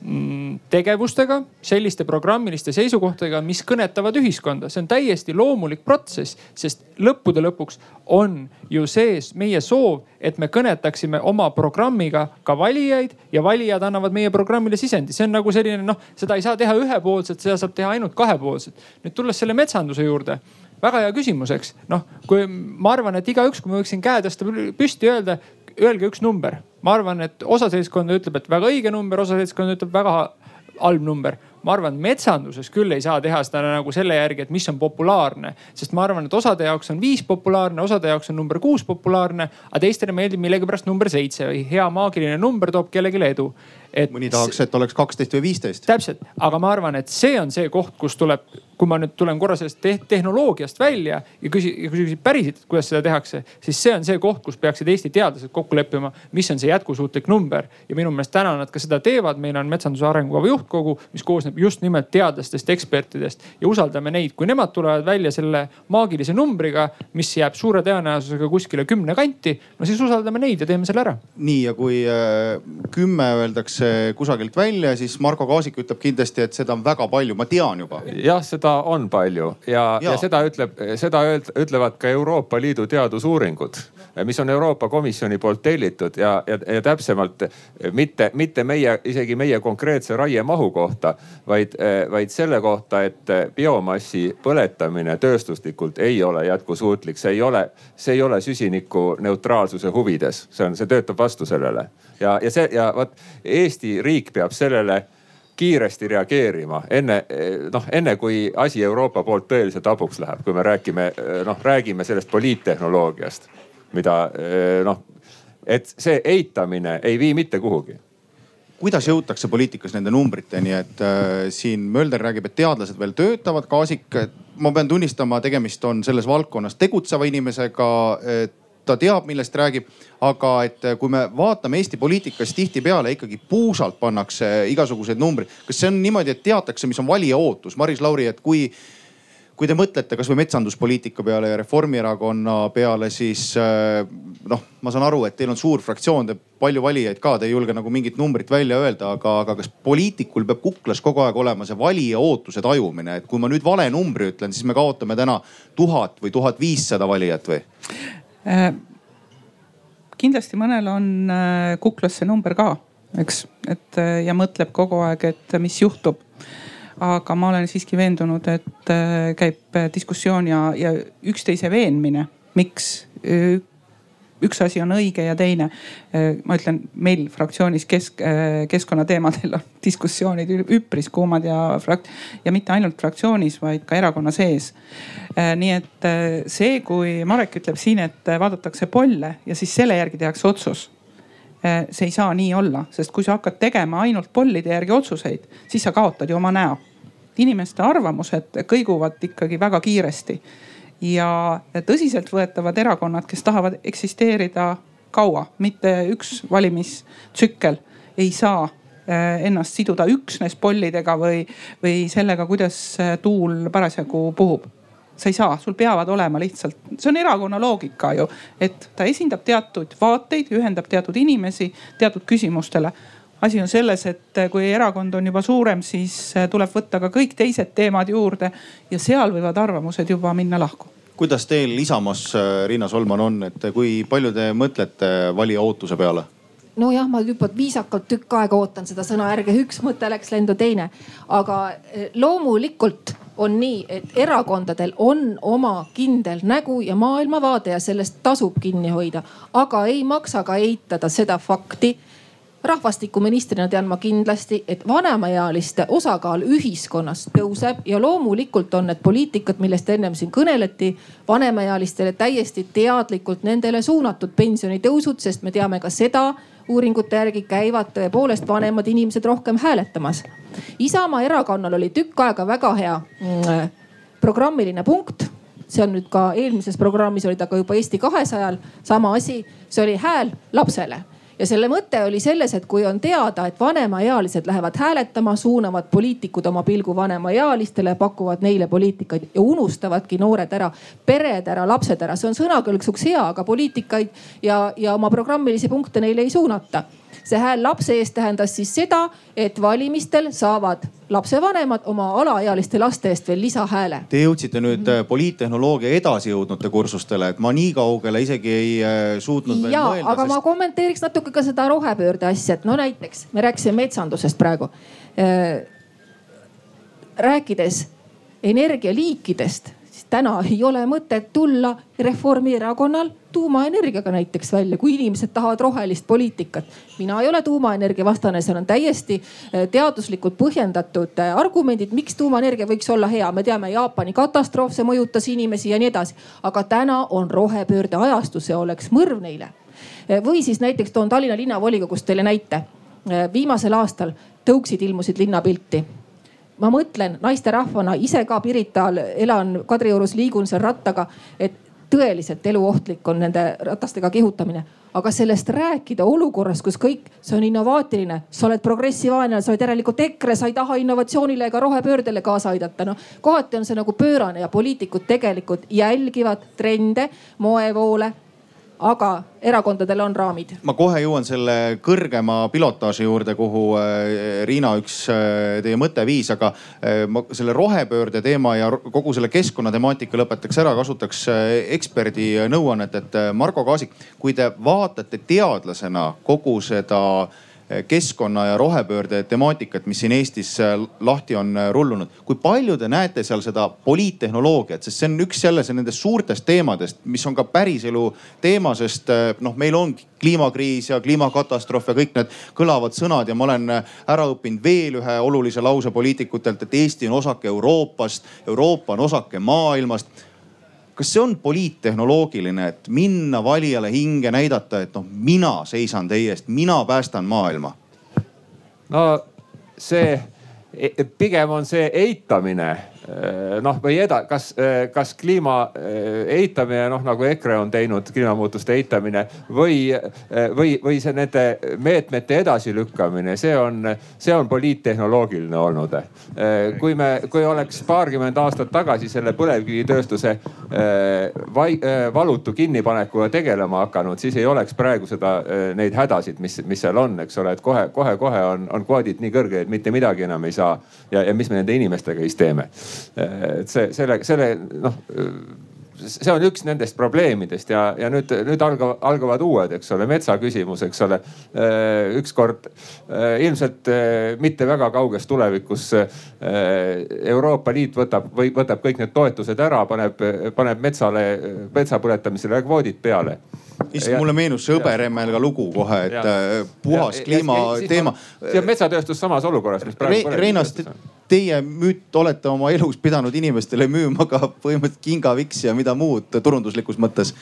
mm, tegevustega, selliste programmiliste seisukohtadega, mis kõnetavad ühiskonda. see on täiesti loomulik protsess, sest lõppude lõpuks on ju sees meie soov, et me kõnetaksime oma programmiga ka valijaid ja valijad annavad meie programmile sisendi. see on nagu selline noh, seda ei saa teha ühepoolselt, seda saab teha ainult kahepoolselt. nüüd tulles selle metsanduse juurde väga hea küsimus, eks. noh, kui ma arvan, et igaüks, kui ma võiksin käe tõsta püsti öelda, öelge üks number. ma arvan, et osa seltskonda ütleb, et väga õige number, osa seltskonda ütleb väga halb number ma arvan, et metsanduses küll ei saa teha seda nagu selle järgi, et mis on populaarne. sest ma arvan, et osade jaoks on viis populaarne, osade jaoks on number kuus populaarne, aga teistele meeldib millegipärast number seitse või hea maagiline number toob kellelegi edu.
Et mõni tahaks, et oleks kaksteist või viisteist.
täpselt, aga ma arvan, et see on see koht, kus tuleb, kui ma nüüd tulen korra sellest te tehnoloogiast välja ja küsi, ja küsid päriselt, kuidas seda tehakse, siis see on see koht, kus peaksid Eesti teadlased kokku leppima, mis on see jätkusuutlik number. ja minu meelest täna nad ka seda teevad, meil on metsanduse arengukava juhtkogu, mis koosneb just nimelt teadlastest, ekspertidest ja usaldame neid, kui nemad tulevad välja selle maagilise numbriga, mis jääb suure tõenäosusega kuskile kümne kanti, no siis usaldame neid ja teeme selle ära.
nii ja kui äh, kümme öeldakse kusagilt välja, siis Marko Kaasik ütleb kindlasti, et seda on väga palju, ma tean juba.
jah, seda on palju ja, ja., ja seda ütleb, seda ütlevad ka Euroopa Liidu teadusuuringud, mis on Euroopa Komisjoni poolt tellitud ja, ja, ja täpsemalt mitte, mitte meie, isegi meie konkreetse raiemahu kohta, vaid, vaid selle kohta, et biomassi põletamine tööstuslikult ei ole jätkusuutlik, see ei ole, see ei ole süsinikuneutraalsuse huvides, see on, see töötab vastu sellele ja, ja see ja vot Eesti riik peab sellele kiiresti reageerima enne noh, enne kui asi Euroopa poolt tõeliselt hapuks läheb, kui me räägime noh, räägime sellest poliittehnoloogiast, mida noh, et see eitamine ei vii mitte kuhugi.
Kuidas jõutakse poliitikas nende numbriteni, et äh, siin Mölder räägib, et teadlased veel töötavad, Kaasik, ma pean tunnistama, tegemist on selles valdkonnas tegutseva inimesega, et ta teab, millest räägib. aga et eh, kui me vaatame Eesti poliitikas tihtipeale ikkagi puusalt pannakse igasuguseid numbreid. kas see on niimoodi, et teatakse, mis on valija ootus? Maris Lauri, et kui kui te mõtlete kasvõi metsanduspoliitika peale ja Reformierakonna peale, siis eh, noh, ma saan aru, et teil on suur fraktsioon, te palju valijaid ka, te ei julge nagu mingit numbrit välja öelda, aga, aga kas poliitikul peab kuklas kogu aeg olema see valija ootuse tajumine, et kui ma nüüd vale numbri ütlen, siis me kaotame täna tuhat või tuhat viissada valijat või?
Äh, kindlasti mõnel on äh, kuklas see number ka, eks, et äh, ja mõtleb kogu aeg, et mis juhtub. aga ma olen siiski veendunud, et käib diskussioon ja, ja üksteise veenmine, miks üks asi on õige ja teine. ma ütlen, meil fraktsioonis kesk, keskkonnateemadel on diskussioonid üpris kuumad ja frakt- ja mitte ainult fraktsioonis, vaid ka erakonna sees. nii et see, kui Marek ütleb siin, et vaadatakse polle ja siis selle järgi tehakse otsus see ei saa nii olla, sest kui sa hakkad tegema ainult pollide järgi otsuseid, siis sa kaotad ju oma näo. inimeste arvamused kõiguvad ikkagi väga kiiresti ja tõsiseltvõetavad erakonnad, kes tahavad eksisteerida kaua, mitte üks valimistsükkel, ei saa eh, ennast siduda üksnes pollidega või, või sellega, kuidas tuul parasjagu puhub sa ei saa, sul peavad olema lihtsalt, see on erakonna loogika ju, et ta esindab teatud vaateid, ühendab teatud inimesi teatud küsimustele. Asi on selles, et kui erakond on juba suurem, siis tuleb võtta ka kõik teised teemad juurde ja seal võivad arvamused juba minna lahku
kuidas teil Isamaas, Riina Solman on, et kui palju te mõtlete valija ootuse peale?
nojah, ma juba viisakalt tükk aega ootan seda sõna, ärge üks mõte läks lendu teine. aga eh, loomulikult on nii, et erakondadel on oma kindel nägu ja maailmavaade ja sellest tasub kinni hoida. aga ei maksa ka eitada seda fakti, rahvastikuministrina tean ma kindlasti, et vanemaealiste osakaal ühiskonnas tõuseb ja loomulikult on need poliitikad, millest ennem siin kõneleti, vanemaealistele täiesti teadlikult nendele suunatud pensionitõusud, sest me teame ka seda uuringute järgi käivad tõepoolest vanemad inimesed rohkem hääletamas. Isamaa erakonnal oli tükk aega väga hea mm, programmiline punkt. See on nüüd ka eelmises programmis oli ta ka juba Eesti kahesajal, sama asi, see oli hääl lapsele ja selle mõte oli selles, et kui on teada, et vanemaealised lähevad hääletama, suunavad poliitikud oma pilgu vanemaealistele, pakuvad neile poliitikaid ja unustavadki noored ära, pered ära, lapsed ära. see on sõnakõlksuks hea, aga poliitikaid ja, ja oma programmilisi punkte neile ei suunata see hääl lapse eest tähendas siis seda, et valimistel saavad lapsevanemad oma alaealiste laste eest veel lisahääle.
Te jõudsite nüüd mm -hmm. poliittehnoloogia edasijõudnute kursustele, et ma nii kaugele isegi ei äh, suutnud veel
ja,
mõelda.
aga sest... ma kommenteeriks natuke ka seda rohepöörde asja, et no näiteks me rääkisime metsandusest praegu. Äh, rääkides energialiikidest täna ei ole mõtet tulla Reformierakonnal tuumaenergiaga näiteks välja, kui inimesed tahavad rohelist poliitikat. mina ei ole tuumaenergia vastane, seal on täiesti äh, teaduslikult põhjendatud äh, argumendid, miks tuumaenergia võiks olla hea. me teame Jaapani katastroof, see mõjutas inimesi ja nii edasi. aga täna on rohepöörde ajastu, see oleks mõrv neile. Äh, või siis näiteks toon Tallinna linnavolikogust teile näite. viimasel aastal tõuksid ilmusid linnapilti ma mõtlen naisterahvana ise ka Pirital elan Kadriorus, liigun seal rattaga, et tõeliselt eluohtlik on nende ratastega kihutamine. aga sellest rääkida olukorras, kus kõik, see on innovaatiline, sa oled progressivaanlane, sa oled järelikult EKRE, sa ei taha innovatsioonile ega rohepöördele kaasa aidata. noh, kohati on see nagu pöörane ja poliitikud tegelikult jälgivad trende, moevoole aga erakondadel on raamid.
ma kohe jõuan selle kõrgema pilotaaži juurde, kuhu äh, Riina üks äh, teie mõte viis, aga äh, ma selle rohepöörde teema ja kogu selle keskkonnatemaatika lõpetaks ära, kasutaks eksperdi nõuannet, et Margo Kaasik, kui te vaatate teadlasena kogu seda keskkonna ja rohepöörde temaatikat, mis siin Eestis eh, lahti on eh, rullunud. kui palju te näete seal seda poliittehnoloogiat, sest see on üks jälle nendest suurtest teemadest, mis on ka päriselu teema, sest noh, meil on kliimakriis ja kliimakatastroof ja kõik need kõlavad sõnad ja ma olen ära õppinud veel ühe olulise lause poliitikutelt, et Eesti on osake Euroopast, Euroopa on osake maailmast kas see on poliittehnoloogiline, et minna valijale hinge, näidata, et noh, mina seisan teie eest, mina päästan maailma?
no see, pigem on see eitamine noh, või eda-, kas, äh, kas kliima äh, eitamine, noh nagu EKRE on teinud, kliimamuutuste eitamine või, või, või see nende meetmete edasilükkamine, see on, see on poliittehnoloogiline olnud. kui me, kui oleks paarkümmend aastat tagasi selle põlevkivitööstuse vai, valutu kinnipanekuga tegelema hakanud, siis ei oleks praegu seda, neid hädasid, mis, mis seal on, eks ole, et kohe, kohe-kohe on, on kvoodid nii kõrged, et mitte midagi enam ei saa. ja, ja mis me nende inimestega siis teeme et see, selle, selle noh see on üks nendest probleemidest ja, ja nüüd, nüüd algavad, algavad uued, eks ole, metsaküsimus, eks ole. ükskord ilmselt mitte väga kauges tulevikus Euroopa Liit võtab või võtab kõik need toetused ära, paneb, paneb metsale, metsa põletamisele kvoodid peale
issand, mulle meenus see Hõberemelga lugu kohe, et ja. puhas ja, kliima ja, ja, teema.
see on metsatööstus samas olukorras, mis praegu
Re. Reinast, teie müüt olete oma elus pidanud inimestele müüma ka põhimõtteliselt kingaviks ja mida muud turunduslikus mõttes.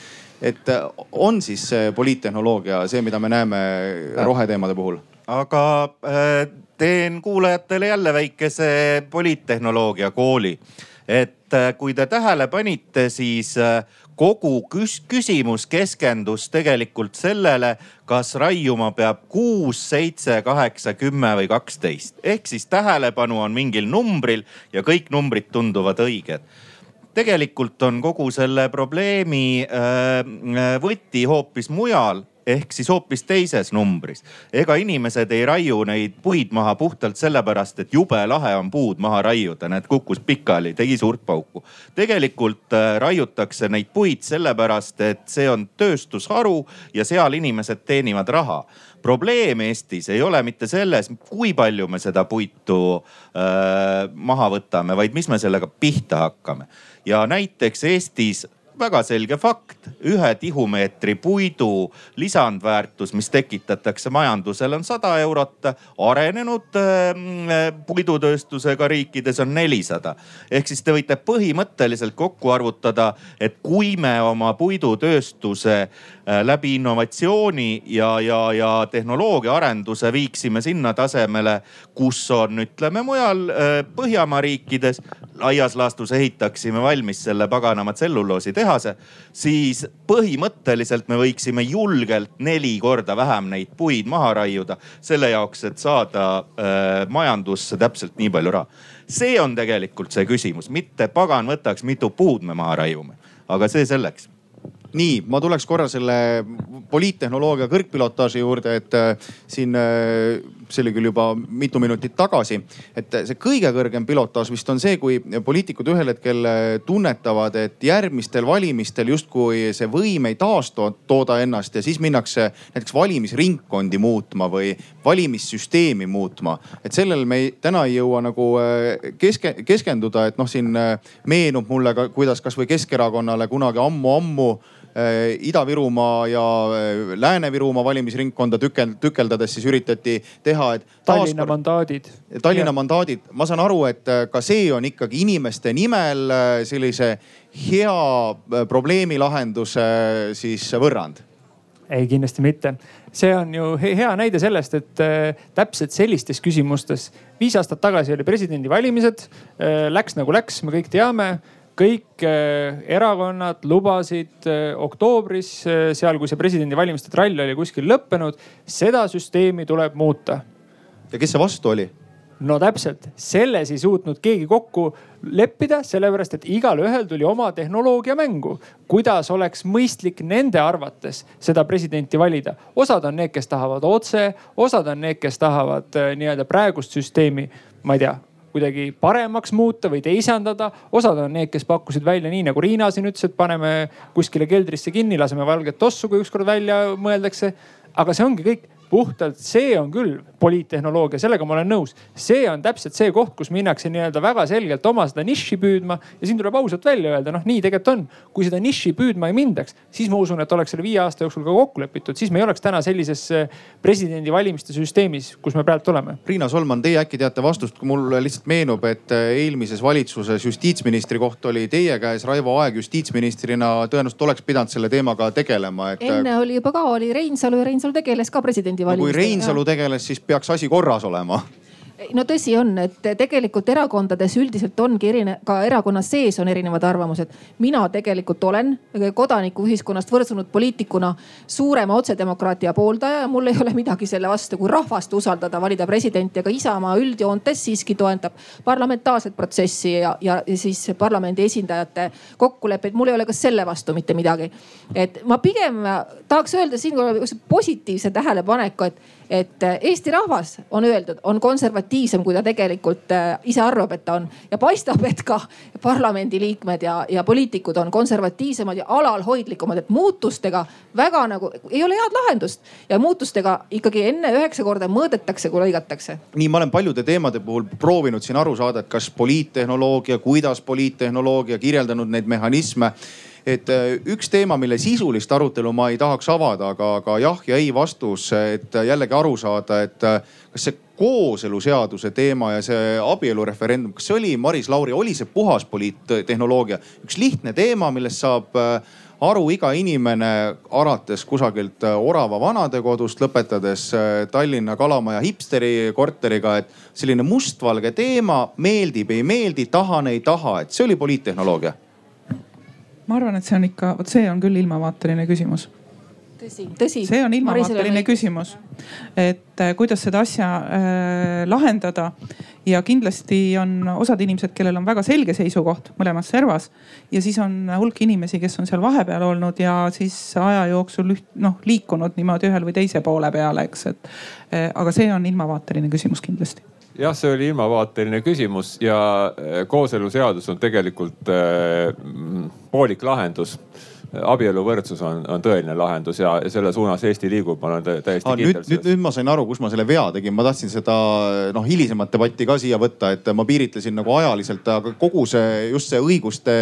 et äh, on siis see poliittehnoloogia see, mida me näeme roheteemade puhul?
aga äh, teen kuulajatele jälle väikese poliittehnoloogia kooli. et äh, kui te tähele panite, siis kogu küs küsimus keskendus tegelikult sellele, kas raiuma peab kuus, seitse, kaheksa, kümme või kaksteist. ehk siis tähelepanu on mingil numbril ja kõik numbrid tunduvad õiged tegelikult on kogu selle probleemi võti hoopis mujal ehk siis hoopis teises numbris. ega inimesed ei raiu neid puid maha puhtalt sellepärast, et jube lahe on puud maha raiuda, näed kukkus pikali, tegi suurt pauku. tegelikult äh, raiutakse neid puid sellepärast, et see on tööstusharu ja seal inimesed teenivad raha probleem Eestis ei ole mitte selles, kui palju me seda puitu äh, maha võtame, vaid mis me sellega pihta hakkame. Ja näiteks Eestis väga selge fakt, ühe tihumeetri puidu lisandväärtus, mis tekitatakse majandusele, on sada eurot. arenenud äh, puidutööstusega riikides on nelisada. ehk siis te võite põhimõtteliselt kokku arvutada, et kui me oma puidutööstuse äh, läbi innovatsiooni ja, ja, ja tehnoloogia arenduse viiksime sinna tasemele, kus on, ütleme mujal äh, Põhjamaa riikides, laias laastus ehitaksime valmis selle paganama tselluloositehase, siis põhimõtteliselt me võiksime julgelt neli korda vähem neid puid maha raiuda selle jaoks, et saada äh, majandusse täpselt nii palju raha. see on tegelikult see küsimus, mitte pagan võtaks, mitu puud me maha raiume, aga see selleks
nii, ma tuleks korra selle poliittehnoloogia kõrgpilotaaži juurde, et äh, siin äh, see oli küll juba mitu minutit tagasi, et see kõige kõrgem pilotaaž vist on see, kui poliitikud ühel hetkel äh, tunnetavad, et järgmistel valimistel justkui see võim ei taastooda ennast ja siis minnakse näiteks valimisringkondi muutma või valimissüsteemi muutma. et sellel me ei, täna ei jõua nagu keske, keskenduda, et noh, siin meenub mulle ka, kuidas kasvõi Keskerakonnale kunagi ammu-ammu Äh, Ida-Virumaa ja äh, Lääne-Virumaa valimisringkonda tükel, tükeldades siis üritati teha, et.
Tallinna mandaadid.
Tallinna ja. mandaadid, ma saan aru, et äh, ka see on ikkagi inimeste nimel sellise hea probleemi lahenduse siis võrrand
ei, kindlasti mitte. see on ju hea näide sellest, et äh, täpselt sellistes küsimustes viis aastat tagasi oli presidendivalimised äh,. Läks nagu läks, me kõik teame kõik äh, erakonnad lubasid äh, oktoobris, äh, seal kui see presidendivalimiste trall oli kuskil lõppenud, seda süsteemi tuleb muuta.
ja kes see vastu oli?
no täpselt, selles ei suutnud keegi kokku leppida, sellepärast et igalühel tuli oma tehnoloogia mängu. kuidas oleks mõistlik nende arvates seda presidenti valida. osad on need, kes tahavad otse, osad on need, kes tahavad nii-öelda praegust süsteemi, ma ei tea kuidagi paremaks muuta või teisendada. osad on need, kes pakkusid välja nii nagu Riina siin ütles, et paneme kuskile keldrisse kinni, laseme valget tossu, kui ükskord välja mõeldakse. aga see ongi kõik puhtalt see on küll poliittehnoloogia, sellega ma olen nõus. see on täpselt see koht, kus minnakse nii-öelda väga selgelt oma seda nišši püüdma ja siin tuleb ausalt välja öelda, noh nii tegelikult on. kui seda nišši püüdma ei mindaks, siis ma usun, et oleks selle viie aasta jooksul ka kokku lepitud, siis me ei oleks täna sellises eh, presidendivalimiste süsteemis, kus me praegu oleme.
Riina Solman, teie äkki teate vastust, mulle lihtsalt meenub, et eh, eelmises valitsuses justiitsministri koht oli teie käes, Raivo Aeg justiitsministrina tõenäoliselt oleks pidanud selle teemaga tegelema
et.... enne oli juba ka, oli Reinsalu ja Reinsalu tegeles ka presidendivalimistega
no,. kui Reinsalu tegeles, siis peaks asi korras olema
no tõsi on, et tegelikult erakondades üldiselt ongi erine-, ka erakonna sees on erinevad arvamused. mina tegelikult olen kodanikuühiskonnast võrsunud poliitikuna suurema otsedemokraatia pooldaja ja mul ei ole midagi selle vastu, kui rahvast usaldada, valida presidenti, aga Isamaa üldjoontes siiski toetab parlamentaarset protsessi ja, ja siis parlamendi esindajate kokkuleppeid. mul ei ole ka selle vastu mitte midagi. et ma pigem tahaks öelda siinkohal positiivse tähelepaneku, et et äh, Eesti rahvas on öeldud, on konservatiivsem, kui ta tegelikult äh, ise arvab, et ta on. ja paistab, et ka parlamendiliikmed ja, ja poliitikud on konservatiivsemad ja alalhoidlikumad, et muutustega väga nagu ei ole head lahendust. ja muutustega ikkagi enne üheksa korda mõõdetakse, kui lõigatakse.
nii, ma olen paljude teemade puhul proovinud siin aru saada, et kas poliittehnoloogia, kuidas poliittehnoloogia kirjeldanud neid mehhanisme et äh, üks teema, mille sisulist arutelu ma ei tahaks avada, aga, aga jah ja ei vastus, et jällegi aru saada, et äh, kas see kooseluseaduse teema ja see abielureferendum, kas see oli, Maris Lauri, oli see puhas poliittehnoloogia? üks lihtne teema, millest saab äh, aru iga inimene, alates kusagilt Orava vanadekodust, lõpetades Tallinna Kalamaja hipsteri korteriga, et selline mustvalge teema, meeldib, ei meeldi, tahan, ei taha, et see oli poliittehnoloogia
ma arvan, et see on ikka, vot see on küll ilmavaateline küsimus.
Tõsi, tõsi.
see on ilmavaateline küsimus, et äh, kuidas seda asja äh, lahendada. ja kindlasti on osad inimesed, kellel on väga selge seisukoht mõlemas servas. Ja siis on hulk inimesi, kes on seal vahepeal olnud ja siis aja jooksul üht, noh liikunud niimoodi ühel või teise poole peale, eks, et äh, aga see on ilmavaateline küsimus kindlasti
jah, see oli ilmavaateline küsimus ja äh, kooseluseadus on tegelikult äh, poolik lahendus abieluvõrdsus on, on tõeline lahendus ja selle suunas Eesti liigub, ma olen täiesti ah,
kindel. nüüd, nüüd ma sain aru, kus ma selle vea tegin, ma tahtsin seda noh hilisemat debatti ka siia võtta, et ma piiritlesin nagu ajaliselt, aga kogu see just see õiguste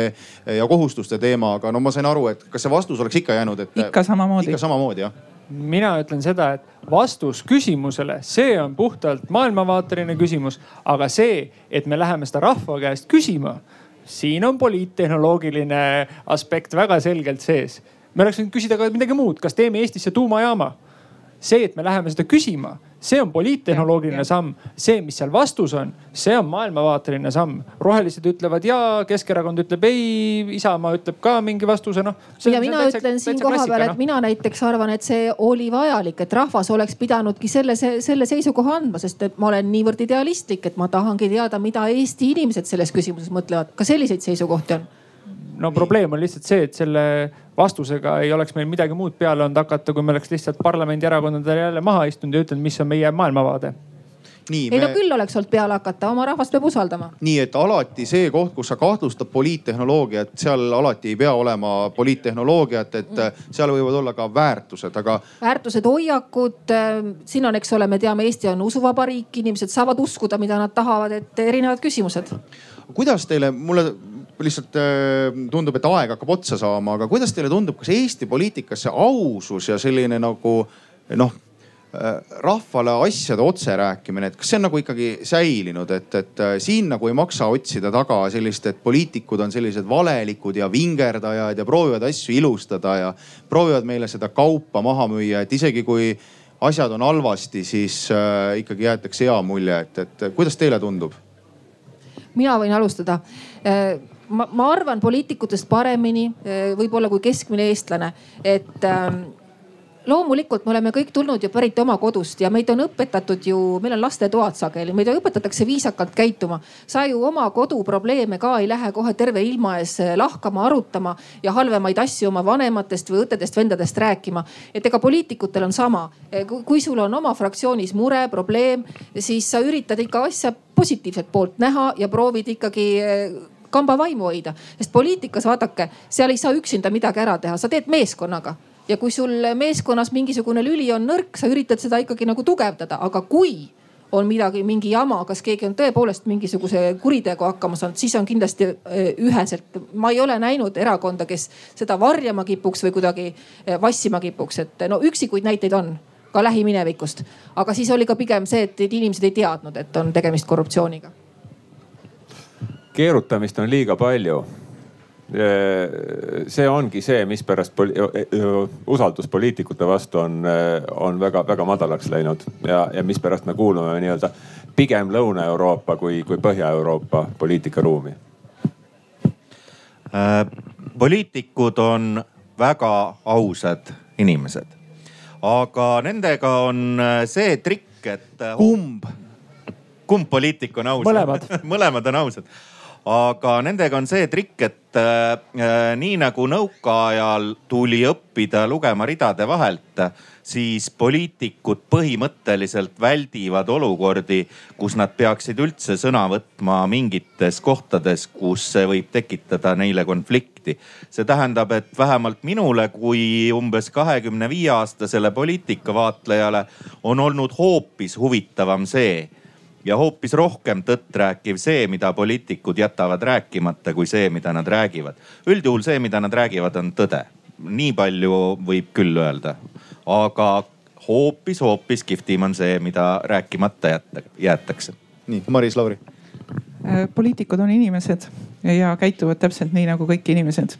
ja kohustuste teema, aga no ma sain aru, et kas see vastus oleks ikka jäänud, et.
ikka samamoodi.
ikka samamoodi jah
mina ütlen seda, et vastus küsimusele, see on puhtalt maailmavaateline küsimus, aga see, et me läheme seda rahva käest küsima siin on poliittehnoloogiline aspekt väga selgelt sees. me oleks võinud küsida ka midagi muud, kas teeme Eestisse tuumajaama? see, et me läheme seda küsima see on poliittehnoloogiline samm, see, mis seal vastus on, see on maailmavaateline samm. rohelised ütlevad ja, Keskerakond ütleb ei, Isamaa ütleb ka mingi vastuse, noh.
ja mina täitsa, ütlen siin kohapeal, et no. mina näiteks arvan, et see oli vajalik, et rahvas oleks pidanudki selle, selle seisukoha andma, sest et ma olen niivõrd idealistlik, et ma tahangi teada, mida Eesti inimesed selles küsimuses mõtlevad. ka selliseid seisukohti on
no probleem on lihtsalt see, et selle vastusega ei oleks meil midagi muud peale olnud hakata, kui me oleks lihtsalt parlamendierakondadele jälle maha istunud ja ütelnud, mis on meie maailmavaade
nii, ei me... no küll oleks olnud peale hakata, oma rahvast peab usaldama.
nii et alati see koht, kus sa kahtlustad poliittehnoloogiat, seal alati ei pea olema poliittehnoloogiat, et mm. seal võivad olla ka väärtused, aga.
väärtused, hoiakud, ähm, siin on, eks ole, me teame, Eesti on usuvabariik, inimesed saavad uskuda, mida nad tahavad, et erinevad küsimused.
kuidas teile, mulle lihtsalt äh, tundub, et aeg hakkab otsa saama, aga kuidas teile tundub, kas Eesti poliitikas see ausus ja selline nagu noh äh, rahvale asjade otse rääkimine, et kas see on nagu ikkagi säilinud, et, et äh, siin nagu ei maksa otsida taga sellist, et poliitikud on sellised valelikud ja vingerdajad ja proovivad asju ilustada ja proovivad meile seda kaupa maha müüa, et isegi kui asjad on halvasti, siis äh, ikkagi jäetakse hea mulje, et, et kuidas teile tundub?
mina võin alustada ma, ma arvan poliitikutest paremini, eh, võib-olla kui keskmine eestlane, et ähm, loomulikult me oleme kõik tulnud ju pärit oma kodust ja meid on õpetatud ju, meil on lastetoad sageli, meid õpetatakse viisakalt käituma. sa ju oma koduprobleeme ka ei lähe kohe terve ilma ees eh, lahkama, arutama ja halvemaid asju oma vanematest või õdedest-vendadest rääkima. et ega poliitikutel on sama, eh, kui sul on oma fraktsioonis mure, probleem, siis sa üritad ikka asja positiivset poolt näha ja proovid ikkagi kamba vaimu hoida. sest poliitikas vaadake, seal ei saa üksinda midagi ära teha, sa teed meeskonnaga ja kui sul meeskonnas mingisugune lüli on nõrk, sa üritad seda ikkagi nagu tugevdada, aga kui on midagi, mingi jama, kas keegi on tõepoolest mingisuguse kuritegu hakkama saanud, siis on kindlasti äh, üheselt. ma ei ole näinud erakonda, kes seda varjama kipuks või kuidagi äh, vassima kipuks, et no üksikuid näiteid on ka lähiminevikust. aga siis oli ka pigem see, et inimesed ei teadnud, et on tegemist korruptsiooniga
keerutamist on liiga palju. see ongi see, mispärast usaldus poliitikute vastu on, on väga-väga madalaks läinud ja, ja mispärast me kuulume nii-öelda pigem Lõuna-Euroopa kui, kui Põhja-Euroopa poliitikaruumi
äh,. poliitikud on väga ausad inimesed, aga nendega on see trikk, et.
kumb?
kumb poliitik on aus?
mõlemad
mõlemad on ausad aga nendega on see trikk, et äh, äh, nii nagu nõukaajal tuli õppida lugema ridade vahelt, siis poliitikud põhimõtteliselt väldivad olukordi, kus nad peaksid üldse sõna võtma mingites kohtades, kus see võib tekitada neile konflikti. see tähendab, et vähemalt minule kui umbes kahekümne viie aastasele poliitikavaatlejale on olnud hoopis huvitavam see ja hoopis rohkem tõtt rääkiv see, mida poliitikud jätavad rääkimata, kui see, mida nad räägivad. üldjuhul see, mida nad räägivad, on tõde. nii palju võib küll öelda, aga hoopis-hoopis kihvtim on see, mida rääkimata jätta, jäetakse.
nii, Maris Lauri
poliitikud on inimesed ja käituvad täpselt nii nagu kõik inimesed.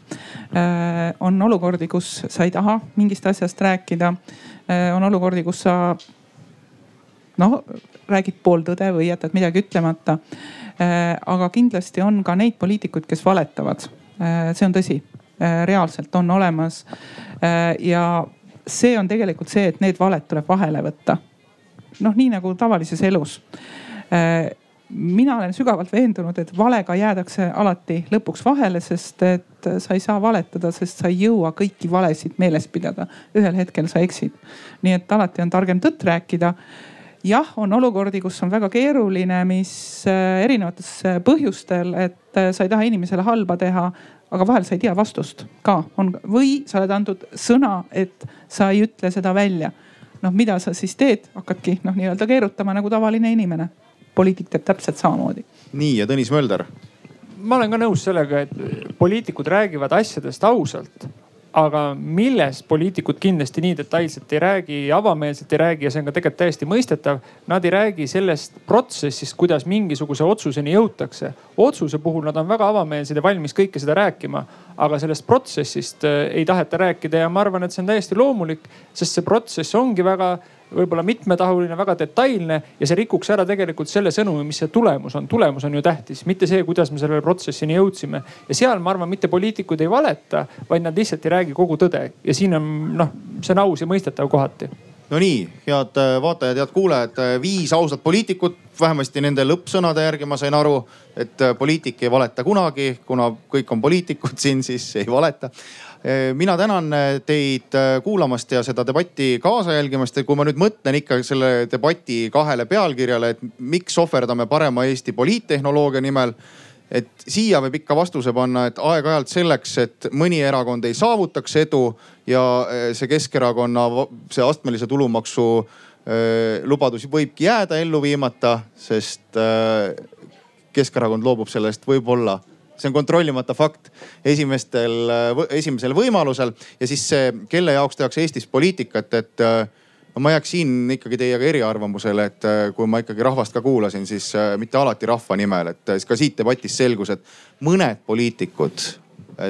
on olukordi, kus sa ei taha mingist asjast rääkida. on olukordi, kus sa noh, räägid pooltõde või jätad midagi ütlemata. aga kindlasti on ka neid poliitikuid, kes valetavad. see on tõsi, reaalselt on olemas. ja see on tegelikult see, et need valed tuleb vahele võtta. noh, nii nagu tavalises elus mina olen sügavalt veendunud, et valega jäädakse alati lõpuks vahele, sest et sa ei saa valetada, sest sa ei jõua kõiki valesid meeles pidada. ühel hetkel sa eksid. nii et alati on targem tõtt rääkida. Jah, on olukordi, kus on väga keeruline, mis äh, erinevates äh, põhjustel, et äh, sa ei taha inimesele halba teha, aga vahel sa ei tea vastust ka on või sa oled andnud sõna, et sa ei ütle seda välja. noh, mida sa siis teed, hakkadki noh, nii-öelda keerutama nagu tavaline inimene poliitik teeb täpselt samamoodi.
nii ja Tõnis Mölder.
ma olen ka nõus sellega, et poliitikud räägivad asjadest ausalt aga millest poliitikud kindlasti nii detailselt ei räägi, avameelselt ei räägi ja see on ka tegelikult täiesti mõistetav. Nad ei räägi sellest protsessist, kuidas mingisuguse otsuseni jõutakse. otsuse puhul nad on väga avameelsed ja valmis kõike seda rääkima, aga sellest protsessist äh, ei taheta rääkida ja ma arvan, et see on täiesti loomulik, sest see protsess ongi väga võib-olla mitmetahuline, väga detailne ja see rikuks ära tegelikult selle sõnumi, mis see tulemus on. tulemus on ju tähtis, mitte see, kuidas me selle protsessini jõudsime. ja seal ma arvan, mitte poliitikud ei valeta, vaid nad lihtsalt ei räägi kogu tõde. Ja siin on noh, see on aus ja mõistetav kohati.
No nii, head äh, vaatajad, head kuulajad, äh, viis ausat poliitikut, vähemasti nende lõppsõnade järgi ma sain aru, et äh, poliitik ei valeta kunagi, kuna kõik on poliitikud siin, siis ei valeta mina tänan eh, teid eh, kuulamast ja seda debatti kaasa jälgimast. Kui ma nüüd mõtlen ikka selle debati kahele pealkirjale, et miks ohverdame parema Eesti poliittehnoloogia nimel et siia võib ikka vastuse panna, et aeg-ajalt selleks, et mõni erakond ei saavutaks edu ja see Keskerakonna see astmelise tulumaksu lubadus võibki jääda ellu viimata, sest Keskerakond loobub sellest võib-olla see on kontrollimata fakt esimestel, esimesel võimalusel ja siis see, kelle jaoks tehakse Eestis poliitikat, et no ma jääks siin ikkagi teiega eriarvamusele, et kui ma ikkagi rahvast ka kuulasin, siis mitte alati rahva nimel, et ka siit debatist selgus, et mõned poliitikud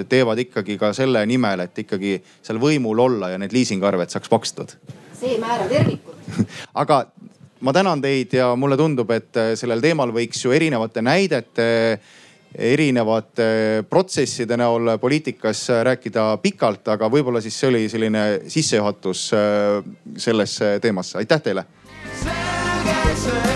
teevad ikkagi ka selle nimel, et ikkagi seal võimul olla ja need liisingarved saaks makstud.
see ei määra tervikut
aga ma tänan teid ja mulle tundub, et sellel teemal võiks ju erinevate näidete erinevate protsesside näol poliitikas rääkida pikalt, aga võib-olla siis see oli selline sissejuhatus äh, sellesse teemasse. aitäh teile. selge see.